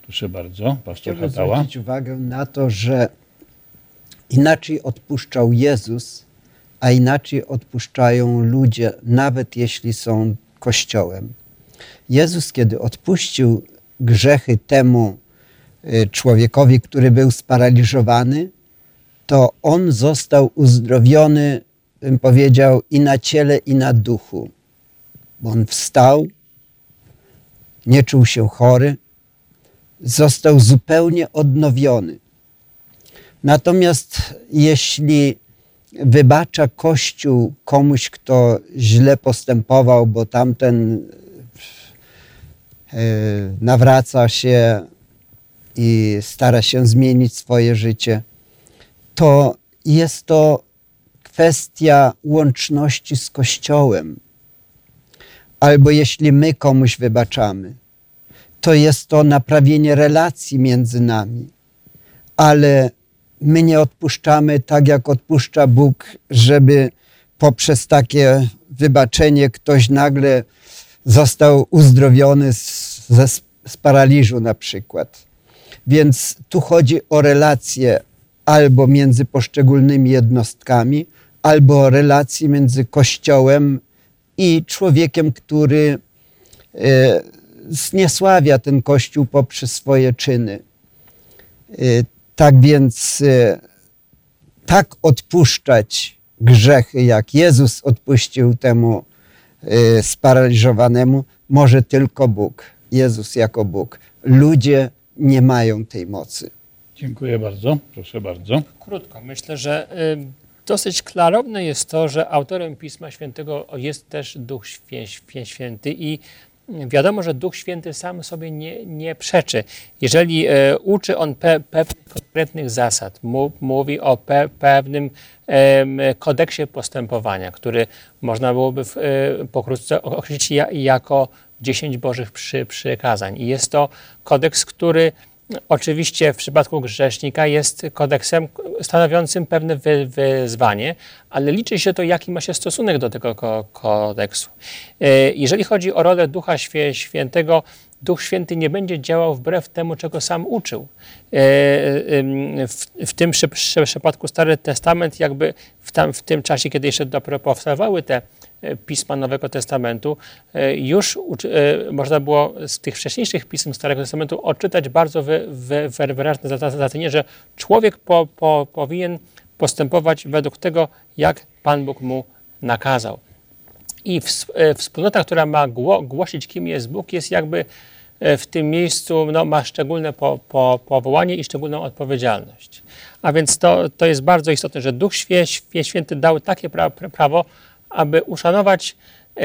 Speaker 1: Proszę bardzo, pastor
Speaker 3: Chciałbym
Speaker 1: Hatała.
Speaker 3: zwrócić uwagę na to, że inaczej odpuszczał Jezus, a inaczej odpuszczają ludzie, nawet jeśli są Kościołem. Jezus, kiedy odpuścił grzechy temu y, człowiekowi, który był sparaliżowany, to on został uzdrowiony, bym powiedział, i na ciele, i na duchu. Bo on wstał, nie czuł się chory, został zupełnie odnowiony. Natomiast jeśli wybacza Kościół komuś, kto źle postępował, bo tamten nawraca się i stara się zmienić swoje życie, to jest to kwestia łączności z Kościołem. Albo jeśli my komuś wybaczamy, to jest to naprawienie relacji między nami. Ale my nie odpuszczamy tak, jak odpuszcza Bóg, żeby poprzez takie wybaczenie ktoś nagle został uzdrowiony z, z paraliżu na przykład. Więc tu chodzi o relacje albo między poszczególnymi jednostkami, albo o relacje między Kościołem i człowiekiem, który e, zniesławia ten Kościół poprzez swoje czyny. Y, tak więc y, tak odpuszczać grzechy, jak Jezus odpuścił temu sparaliżowanemu, może tylko Bóg. Jezus jako Bóg. Ludzie nie mają tej mocy.
Speaker 1: Dziękuję bardzo. Proszę bardzo.
Speaker 4: Krótko. Myślę, że dosyć klarowne jest to, że autorem Pisma Świętego jest też Duch Święty i wiadomo, że Duch Święty sam sobie nie, nie przeczy. Jeżeli e, uczy on pe, pewnych konkretnych zasad, mu, mówi o pe, pewnym e, kodeksie postępowania, który można byłoby w, e, pokrótce określić ja, jako 10 Bożych przy, przykazań. I jest to kodeks, który oczywiście w przypadku grzesznika jest kodeksem stanowiącym pewne wyzwanie, ale liczy się to, jaki ma się stosunek do tego kodeksu. E, jeżeli chodzi o rolę Ducha Świętego, Duch Święty nie będzie działał wbrew temu, czego sam uczył. E, w, w tym przypadku Stary Testament, jakby w, tam, w tym czasie, kiedy jeszcze dopiero powstawały te pisma Nowego Testamentu, e, już e, można było z tych wcześniejszych pism Starego Testamentu odczytać bardzo wy, wy, wyraźne zalecenie, że człowiek po, po, powinien postępować według tego, jak Pan Bóg mu nakazał. I wspólnota, która ma głosić, kim jest Bóg, jest jakby w tym miejscu, no, ma szczególne po, po, powołanie i szczególną odpowiedzialność. A więc to, to jest bardzo istotne, że Duch Święty dał takie prawo, aby uszanować e,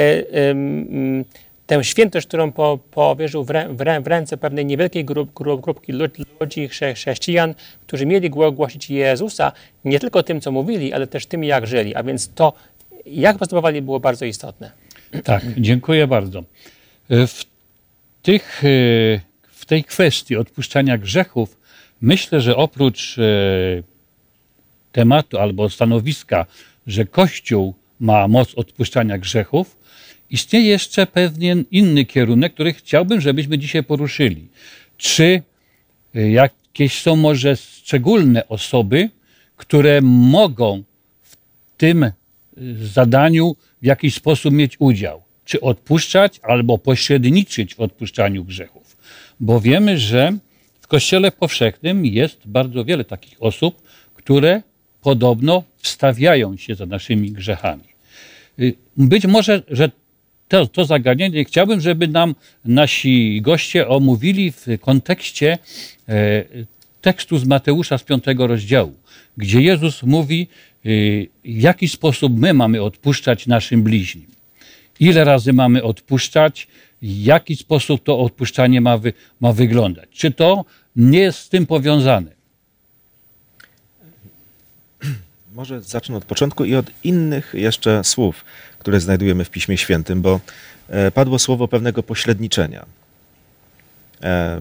Speaker 4: tę świętość, którą po, powierzył w, rę, w, ręce pewnej niewielkiej grup, grup, grupki ludzi, chrześcijan, którzy mieli głosić Jezusa nie tylko tym, co mówili, ale też tym, jak żyli. A więc to, jak postępowali, było bardzo istotne.
Speaker 1: Tak, dziękuję bardzo. E, w, tych, e, w tej kwestii odpuszczania grzechów myślę, że oprócz tematu albo stanowiska, że Kościół ma moc odpuszczania grzechów, istnieje jeszcze pewien inny kierunek, który chciałbym, żebyśmy dzisiaj poruszyli. Czy Jakieś są może szczególne osoby, które mogą w tym zadaniu w jakiś sposób mieć udział. Czy odpuszczać, albo pośredniczyć w odpuszczaniu grzechów. Bo wiemy, że w Kościele Powszechnym jest bardzo wiele takich osób, które podobno wstawiają się za naszymi grzechami. Y, być może, że to, to zagadnienie chciałbym, żeby nam nasi goście omówili w kontekście e, tekstu z Mateusza z piątego rozdziału, gdzie Jezus mówi, y, w jaki sposób my mamy odpuszczać naszym bliźnim. Ile razy mamy odpuszczać, w jaki sposób to odpuszczanie ma, wy, ma wyglądać. Czy to nie jest z tym powiązane?
Speaker 2: Może zacznę od początku i od innych jeszcze słów, które znajdujemy w Piśmie Świętym, bo e, padło słowo pewnego pośredniczenia. E,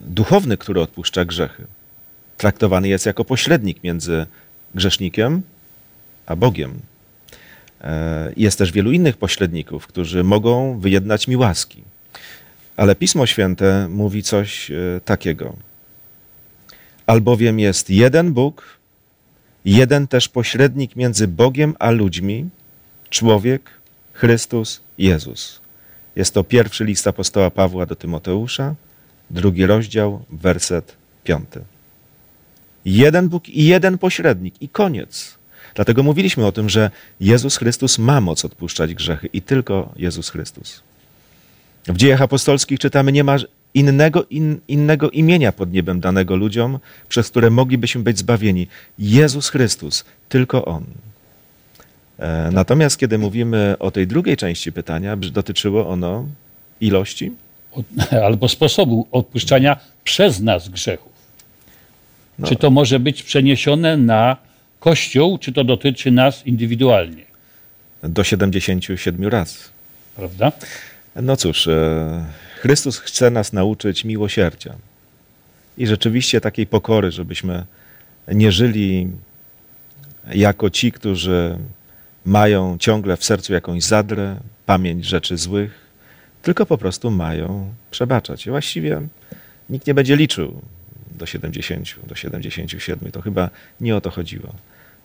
Speaker 2: duchowny, który odpuszcza grzechy, traktowany jest jako pośrednik między grzesznikiem a Bogiem. E, jest też wielu innych pośredników, którzy mogą wyjednać mi łaski. Ale Pismo Święte mówi coś takiego. Albowiem jest jeden Bóg, jeden też pośrednik między Bogiem a ludźmi, człowiek, Chrystus, Jezus. Jest to pierwszy list apostoła Pawła do Tymoteusza, drugi rozdział, werset piąty. Jeden Bóg i jeden pośrednik i koniec. Dlatego mówiliśmy o tym, że Jezus Chrystus ma moc odpuszczać grzechy i tylko Jezus Chrystus. W dziejach apostolskich czytamy, nie ma innego, in, innego imienia pod niebem danego ludziom, przez które moglibyśmy być zbawieni. Jezus Chrystus, tylko On. E, natomiast kiedy mówimy o tej drugiej części pytania, dotyczyło ono ilości? [LAUGHS]
Speaker 1: Albo sposobu odpuszczania przez nas grzechów. No. Czy to może być przeniesione na Kościół, czy to dotyczy nas indywidualnie?
Speaker 2: Do 77 razy.
Speaker 1: Prawda?
Speaker 2: No cóż, e, Chrystus chce nas nauczyć miłosierdzia i rzeczywiście takiej pokory, żebyśmy nie żyli jako ci, którzy mają ciągle w sercu jakąś zadrę, pamięć rzeczy złych, tylko po prostu mają przebaczać. I właściwie nikt nie będzie liczył do 70, do 77. To chyba nie o to chodziło.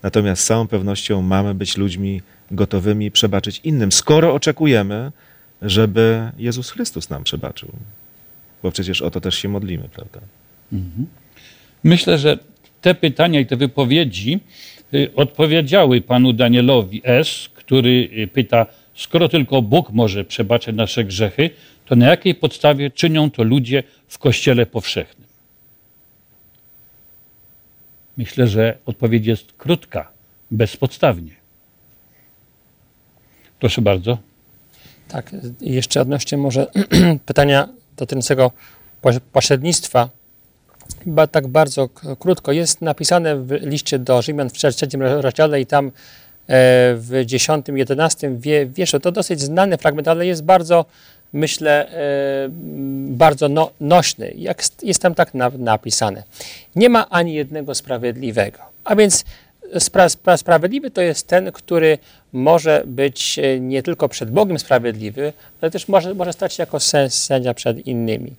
Speaker 2: Natomiast z całą pewnością mamy być ludźmi gotowymi przebaczyć innym, skoro oczekujemy, żeby Jezus Chrystus nam przebaczył. Bo przecież o to też się modlimy, prawda? Mhm.
Speaker 1: Myślę, że te pytania i te wypowiedzi y, odpowiedziały panu Danielowi S., który y, pyta, skoro tylko Bóg może przebaczyć nasze grzechy, to na jakiej podstawie czynią to ludzie w Kościele powszechnym? Myślę, że odpowiedź jest krótka, bezpodstawnie. Proszę bardzo.
Speaker 4: Tak, jeszcze odnośnie może [CLEARS THROAT] pytania dotyczącego pośrednictwa. Chyba tak bardzo krótko. Jest napisane w liście do Rzymian w trzecim rozdziale i tam e, w dziesiątym, jedenastym wierszu. To dosyć znany fragment, ale jest bardzo, myślę, e, bardzo no, nośny. Jak jest tam tak napisane. Nie ma ani jednego sprawiedliwego. A więc spra spra sprawiedliwy to jest ten, który może być e, nie tylko przed Bogiem sprawiedliwy, ale też może, może stać się jako sędzia przed innymi.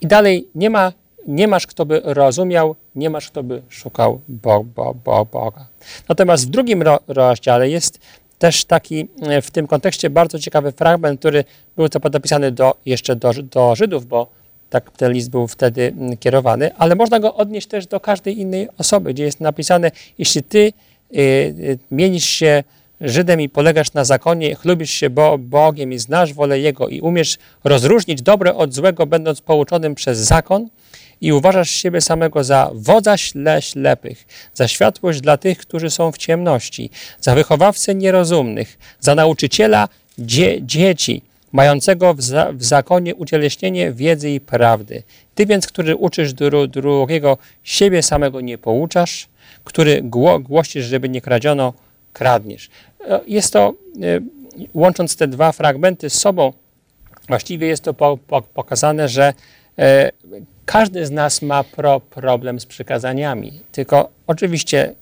Speaker 4: I dalej nie, ma, nie masz, kto by rozumiał, nie masz, kto by szukał bo, bo, bo, Boga. Natomiast w drugim ro rozdziale jest też taki e, w tym kontekście bardzo ciekawy fragment, który był to napisany do, jeszcze do, do Żydów, bo tak ten list był wtedy mm, kierowany, ale można go odnieść też do każdej innej osoby, gdzie jest napisane, jeśli ty y, y, mienisz się Żydem i polegasz na zakonie, chlubisz się Bo Bogiem i znasz wolę Jego i umiesz rozróżnić dobre od złego, będąc pouczonym przez zakon i uważasz siebie samego za wodza śle ślepych, za światłość dla tych, którzy są w ciemności, za wychowawcę nierozumnych, za nauczyciela dzie dzieci, mającego w, za, w, zakonie ucieleśnienie wiedzy i prawdy. Ty więc, który uczysz dru, drugiego, siebie samego nie pouczasz, który gło, głosisz, żeby nie kradziono, kradniesz. E, jest to, e, łącząc te dwa fragmenty z sobą, właściwie jest to po, po, pokazane, że e, każdy z nas ma pro, problem z przykazaniami. Tylko oczywiście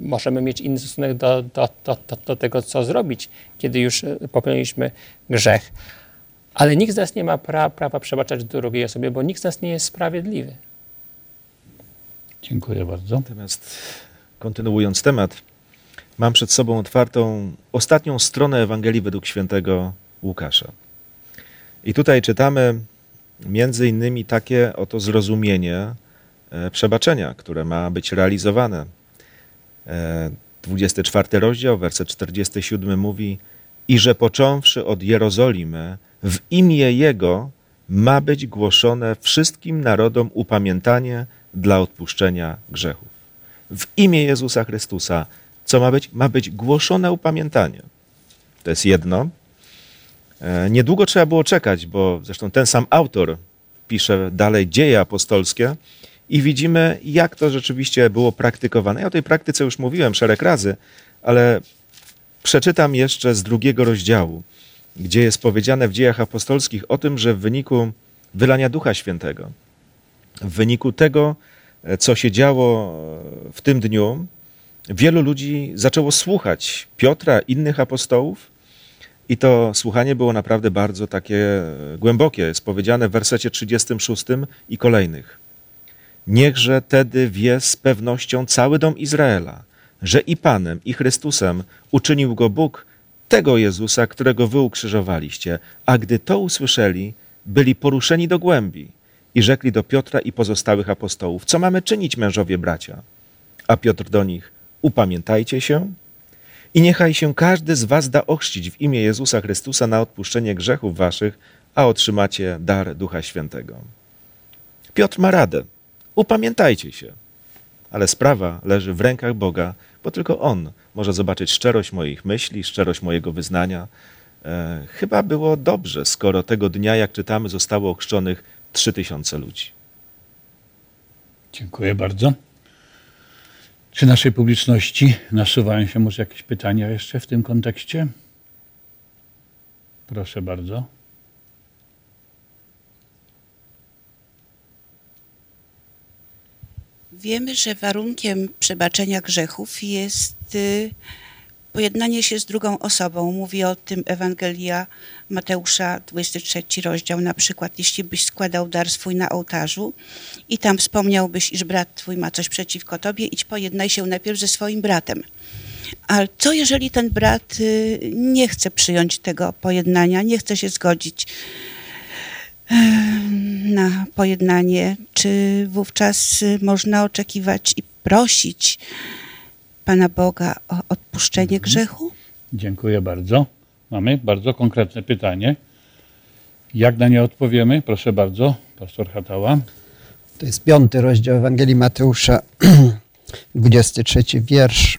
Speaker 4: możemy mieć inny stosunek do, do, do, do, tego, co zrobić, kiedy już e, popełniliśmy grzech. Ale nikt z nas nie ma pra, prawa przebaczać drugiej osobie, bo nikt z nas nie jest sprawiedliwy.
Speaker 1: Dziękuję bardzo.
Speaker 2: Natomiast kontynuując temat, mam przed sobą otwartą ostatnią stronę Ewangelii według świętego Łukasza. I tutaj czytamy między innymi takie oto zrozumienie e, przebaczenia, które ma być realizowane. E, 24 rozdział, werset 47 mówi: I że począwszy od Jerozolimy, w imię Jego ma być głoszone wszystkim narodom upamiętanie dla odpuszczenia grzechów. W imię Jezusa Chrystusa, co ma być? Ma być głoszone upamiętanie. To jest jedno. E, Niedługo trzeba było czekać, bo zresztą ten sam autor pisze dalej dzieje apostolskie i widzimy, jak to rzeczywiście było praktykowane. Ja o tej praktyce już mówiłem szereg razy, ale przeczytam jeszcze z drugiego rozdziału, gdzie jest powiedziane w dziejach apostolskich o tym, że w wyniku wylania Ducha Świętego, w wyniku tego, e, co się działo e, w tym dniu, wielu ludzi zaczęło słuchać Piotra, innych apostołów, i to słuchanie było naprawdę bardzo takie e, głębokie. Jest powiedziane w wersecie 36 i kolejnych. Niechże tedy wie z pewnością cały dom Izraela, że i Panem, i Chrystusem uczynił go Bóg, tego Jezusa, którego wy ukrzyżowaliście. A gdy to usłyszeli, byli poruszeni do głębi i rzekli do Piotra i pozostałych apostołów, co mamy czynić, mężowie bracia? A Piotr do nich, upamiętajcie się i niechaj się każdy z was da ochrzcić w imię Jezusa Chrystusa na odpuszczenie grzechów waszych, a otrzymacie dar Ducha Świętego. Piotr ma radę. Upamiętajcie się. Ale sprawa leży w rękach Boga, bo tylko On może zobaczyć szczerość moich myśli, szczerość mojego wyznania. E, chyba było dobrze, skoro tego dnia, jak czytamy, zostało ochrzczonych trzy tysiące ludzi.
Speaker 1: Dziękuję bardzo. Czy naszej publiczności nasuwają się może jakieś pytania jeszcze w tym kontekście? Proszę bardzo.
Speaker 5: Wiemy, że warunkiem przebaczenia grzechów jest y, pojednanie się z drugą osobą. Mówi o tym Ewangelia Mateusza, 23 rozdział. Na przykład, jeśli byś składał dar swój na ołtarzu i tam wspomniałbyś, iż brat twój ma coś przeciwko tobie, idź pojednaj się najpierw ze swoim bratem. Ale co jeżeli ten brat y, nie chce przyjąć tego pojednania, nie chce się zgodzić na pojednanie? Czy wówczas można oczekiwać i prosić Pana Boga o odpuszczenie grzechu?
Speaker 1: Dziękuję bardzo. Mamy bardzo konkretne pytanie. Jak na nie odpowiemy? Proszę bardzo, pastor Hatała.
Speaker 3: To jest piąty rozdział Ewangelii Mateusza, [CLEARS THROAT] 23 wiersz.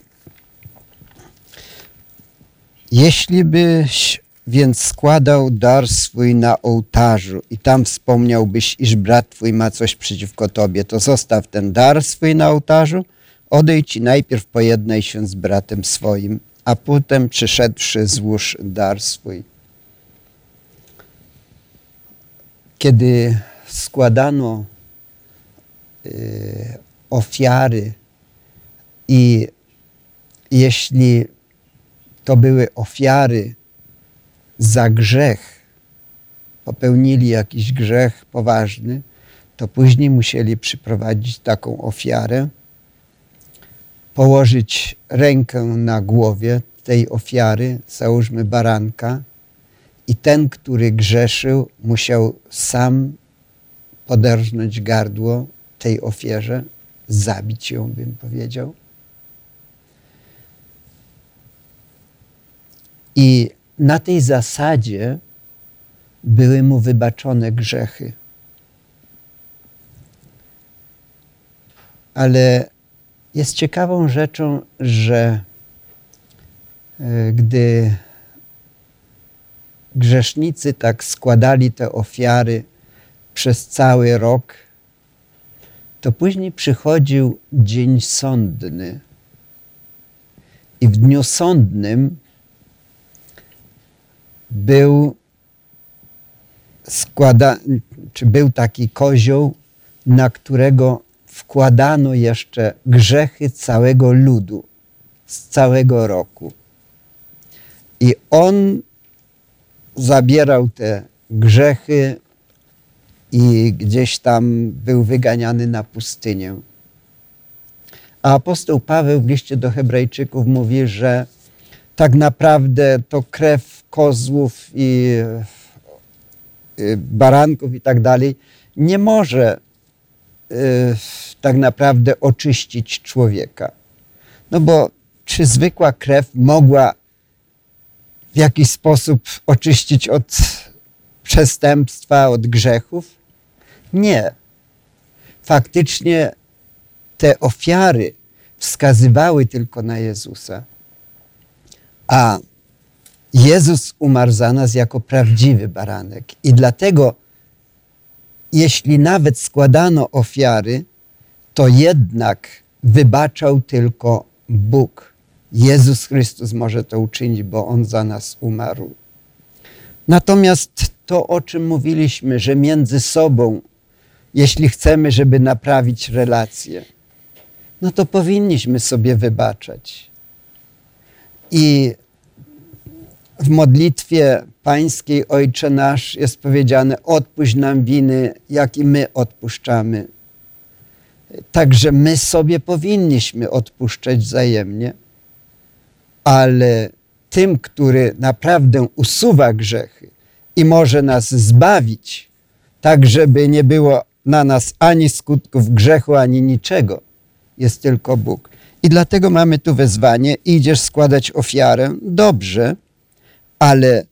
Speaker 3: Jeśli byś więc składał dar swój na ołtarzu i tam wspomniałbyś, iż brat twój ma coś przeciwko tobie, to zostaw ten dar swój na ołtarzu, odejdź i najpierw pojednaj się z bratem swoim, a potem przyszedłszy złóż dar swój. Kiedy składano y, ofiary i jeśli to były ofiary za grzech, popełnili jakiś grzech poważny, to później musieli przyprowadzić taką ofiarę, położyć rękę na głowie tej ofiary, załóżmy baranka, i ten, który grzeszył, musiał sam poderżnąć gardło tej ofierze, zabić ją, bym powiedział. I na tej zasadzie były mu wybaczone grzechy. Ale jest ciekawą rzeczą, że e, gdy grzesznicy tak składali te ofiary przez cały rok, to później przychodził dzień sądny. I w dniu sądnym był składa, czy był taki kozioł, na którego wkładano jeszcze grzechy całego ludu z całego roku. I on zabierał te grzechy i gdzieś tam był wyganiany na pustynię. A apostoł Paweł w liście do Hebrajczyków mówi, że tak naprawdę to krew kozłów i baranków i tak dalej nie może y, tak naprawdę oczyścić człowieka. No bo czy zwykła krew mogła w jakiś sposób oczyścić od przestępstwa, od grzechów? Nie. Faktycznie te ofiary wskazywały tylko na Jezusa, a Jezus umarł za nas jako prawdziwy baranek. I dlatego, jeśli nawet składano ofiary, to jednak wybaczał tylko Bóg. Jezus Chrystus może to uczynić, bo On za nas umarł. Natomiast to, o czym mówiliśmy, że między sobą, jeśli chcemy, żeby naprawić relacje, no to powinniśmy sobie wybaczać. I w modlitwie pańskiej Ojcze Nasz jest powiedziane: odpuść nam winy, jak i my odpuszczamy. Także my sobie powinniśmy odpuszczać wzajemnie, ale tym, który naprawdę usuwa grzechy i może nas zbawić, tak żeby nie było na nas ani skutków grzechu, ani niczego, jest tylko Bóg. I dlatego mamy tu wezwanie: idziesz składać ofiarę, dobrze, ale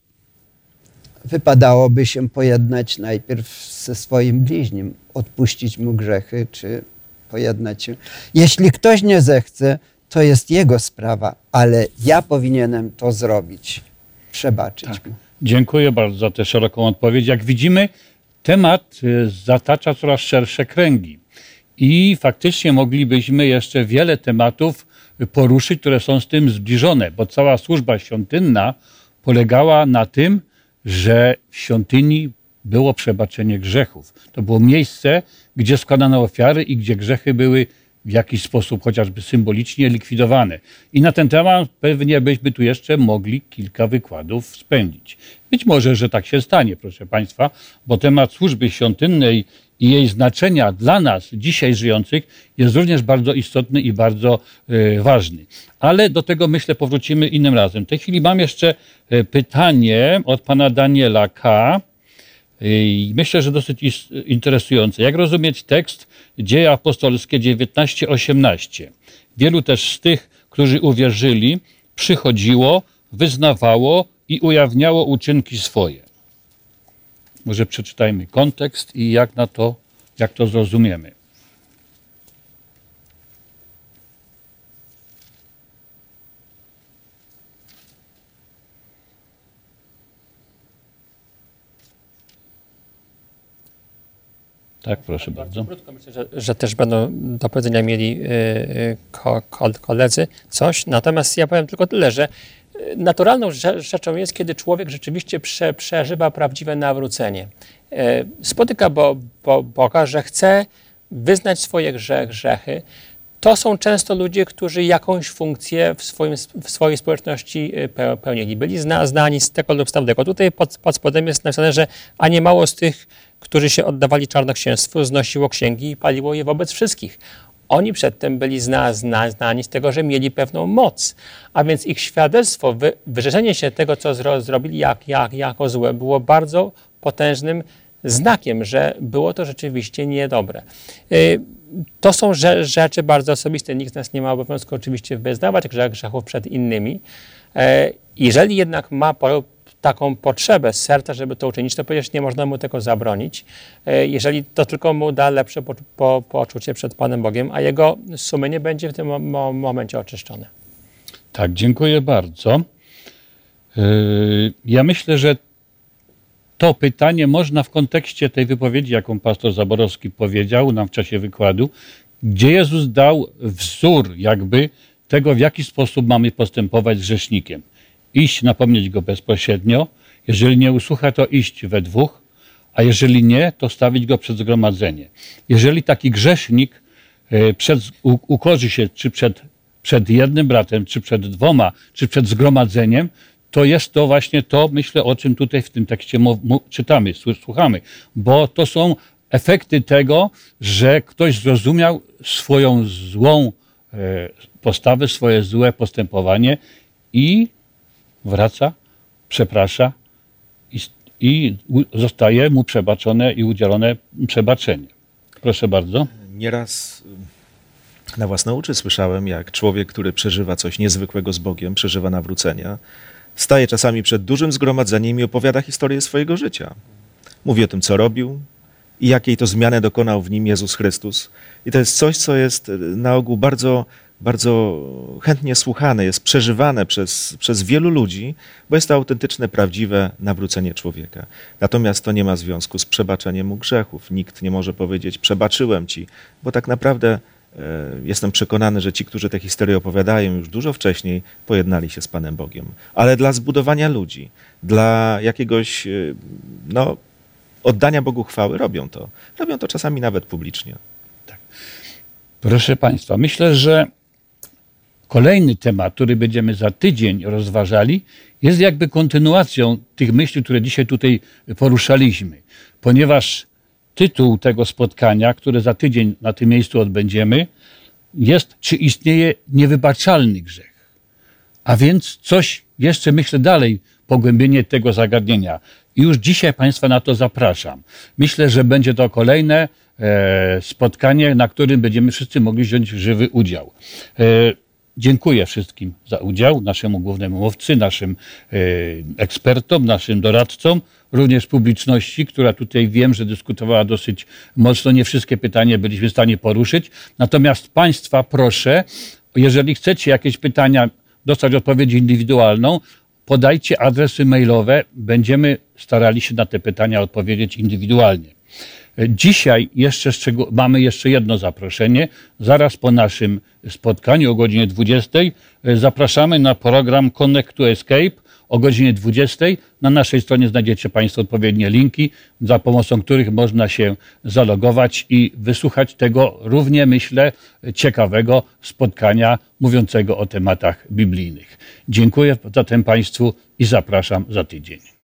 Speaker 3: wypadałoby się pojednać najpierw ze swoim bliźnim, odpuścić mu grzechy, czy pojednać się. Jeśli ktoś nie zechce, to jest jego sprawa, ale ja powinienem to zrobić, przebaczyć
Speaker 1: Tak.
Speaker 3: mu.
Speaker 1: Dziękuję bardzo za tę szeroką odpowiedź. Jak widzimy, temat y, zatacza coraz szersze kręgi. I faktycznie moglibyśmy jeszcze wiele tematów poruszyć, które są z tym zbliżone, bo cała służba świątynna polegała na tym, że w świątyni było przebaczenie grzechów. To było miejsce, gdzie składano ofiary i gdzie grzechy były w jakiś sposób chociażby symbolicznie likwidowane. I na ten temat pewnie byśmy tu jeszcze mogli kilka wykładów spędzić. Być może, że tak się stanie, proszę Państwa, bo temat służby świątynnej i jej znaczenia dla nas, dzisiaj żyjących, jest również bardzo istotny i bardzo e, ważny. Ale do tego myślę powrócimy innym razem. W tej chwili mam jeszcze e, pytanie od pana Daniela K. I myślę, że dosyć interesujące. Jak rozumieć tekst Dzieje Apostolskie 19:18? Wielu też z tych, którzy uwierzyli, przychodziło, wyznawało i ujawniało uczynki swoje. Może przeczytajmy kontekst i jak na to, jak to zrozumiemy. Tak, proszę bardzo.
Speaker 4: Krótko myślę, że, że też będą do powiedzenia mieli y, y, ko, ko, koledzy coś. Natomiast ja powiem tylko tyle, że naturalną rze- rzeczą jest, kiedy człowiek rzeczywiście prze, przeżywa prawdziwe nawrócenie. Y, Spotyka bo, bo, Boga, że chce wyznać swoje grze, grzechy. To są często ludzie, którzy jakąś funkcję w, swoim, w swojej społeczności pe- pełnili. Byli zna, znani z tego lub z tamtego. Tutaj pod, pod spodem jest napisane, że a nie mało z tych, którzy się oddawali czarnoksięstwu, znosiło księgi i paliło je wobec wszystkich. Oni przedtem byli zna, zna, znani z tego, że mieli pewną moc, a więc ich świadectwo, wy, wyrzeczenie się tego, co zro, zrobili jak, jak, jako złe, było bardzo potężnym znakiem, że było to rzeczywiście niedobre. Y, To są rze- rzeczy bardzo osobiste. Nikt z nas nie ma obowiązku oczywiście wyznawać grze- grzechów przed innymi. E, Jeżeli jednak ma taką potrzebę z serca, żeby to uczynić, to przecież nie można mu tego zabronić, e, jeżeli to tylko mu da lepsze po, po, poczucie przed Panem Bogiem, a jego sumienie będzie w tym mo- mo- momencie oczyszczone.
Speaker 1: Tak, dziękuję bardzo. Yy, Ja myślę, że to pytanie można w kontekście tej wypowiedzi, jaką pastor Zaborowski powiedział nam w czasie wykładu, gdzie Jezus dał wzór jakby tego, w jaki sposób mamy postępować z grzesznikiem. Iść, napomnieć go bezpośrednio, jeżeli nie usłucha, to iść we dwóch, a jeżeli nie, to stawić go przed zgromadzenie. Jeżeli taki grzesznik e, przed, u, ukorzy się czy przed, przed jednym bratem, czy przed dwoma, czy przed zgromadzeniem, to jest to właśnie to, myślę, o czym tutaj w tym tekście czytamy, słu- słuchamy, bo to są efekty tego, że ktoś zrozumiał swoją złą e, postawy, swoje złe postępowanie i wraca, przeprasza i, i zostaje mu przebaczone i udzielone przebaczenie. Proszę bardzo.
Speaker 2: Nieraz na własne uszy słyszałem, jak człowiek, który przeżywa coś niezwykłego z Bogiem, przeżywa nawrócenia, staje czasami przed dużym zgromadzeniem i opowiada historię swojego życia. Mówi o tym, co robił i jakiej to zmiany dokonał w nim Jezus Chrystus. I to jest coś, co jest na ogół bardzo, bardzo chętnie słuchane, jest przeżywane przez, przez wielu ludzi, bo jest to autentyczne, prawdziwe nawrócenie człowieka. Natomiast to nie ma związku z przebaczeniem mu grzechów. Nikt nie może powiedzieć, przebaczyłem ci, bo tak naprawdę e, jestem przekonany, że ci, którzy te historie opowiadają już dużo wcześniej, pojednali się z Panem Bogiem. Ale dla zbudowania ludzi, dla jakiegoś e, no, oddania Bogu chwały robią to. Robią to czasami nawet publicznie.
Speaker 1: Proszę Państwa, myślę, że kolejny temat, który będziemy za tydzień rozważali, jest jakby kontynuacją tych myśli, które dzisiaj tutaj poruszaliśmy, ponieważ tytuł tego spotkania, które za tydzień na tym miejscu odbędziemy, jest, czy istnieje niewybaczalny grzech. A więc coś jeszcze myślę dalej, pogłębienie tego zagadnienia. I już dzisiaj Państwa na to zapraszam. Myślę, że będzie to kolejne e, spotkanie, na którym będziemy wszyscy mogli wziąć żywy udział. Dziękuję wszystkim za udział, naszemu głównemu mówcy, naszym e, ekspertom, naszym doradcom, również publiczności, która tutaj wiem, że dyskutowała dosyć mocno. Nie wszystkie pytania byliśmy w stanie poruszyć. Natomiast Państwa proszę, jeżeli chcecie jakieś pytania dostać odpowiedź indywidualną, podajcie adresy mailowe. Będziemy starali się na te pytania odpowiedzieć indywidualnie. Dzisiaj jeszcze szczegół- mamy jeszcze jedno zaproszenie. Zaraz po naszym spotkaniu o godzinie 20 zapraszamy na program Connect to Escape o godzinie 20. Na naszej stronie znajdziecie Państwo odpowiednie linki, za pomocą których można się zalogować i wysłuchać tego równie, myślę, ciekawego spotkania mówiącego o tematach biblijnych. Dziękuję zatem Państwu i zapraszam za tydzień.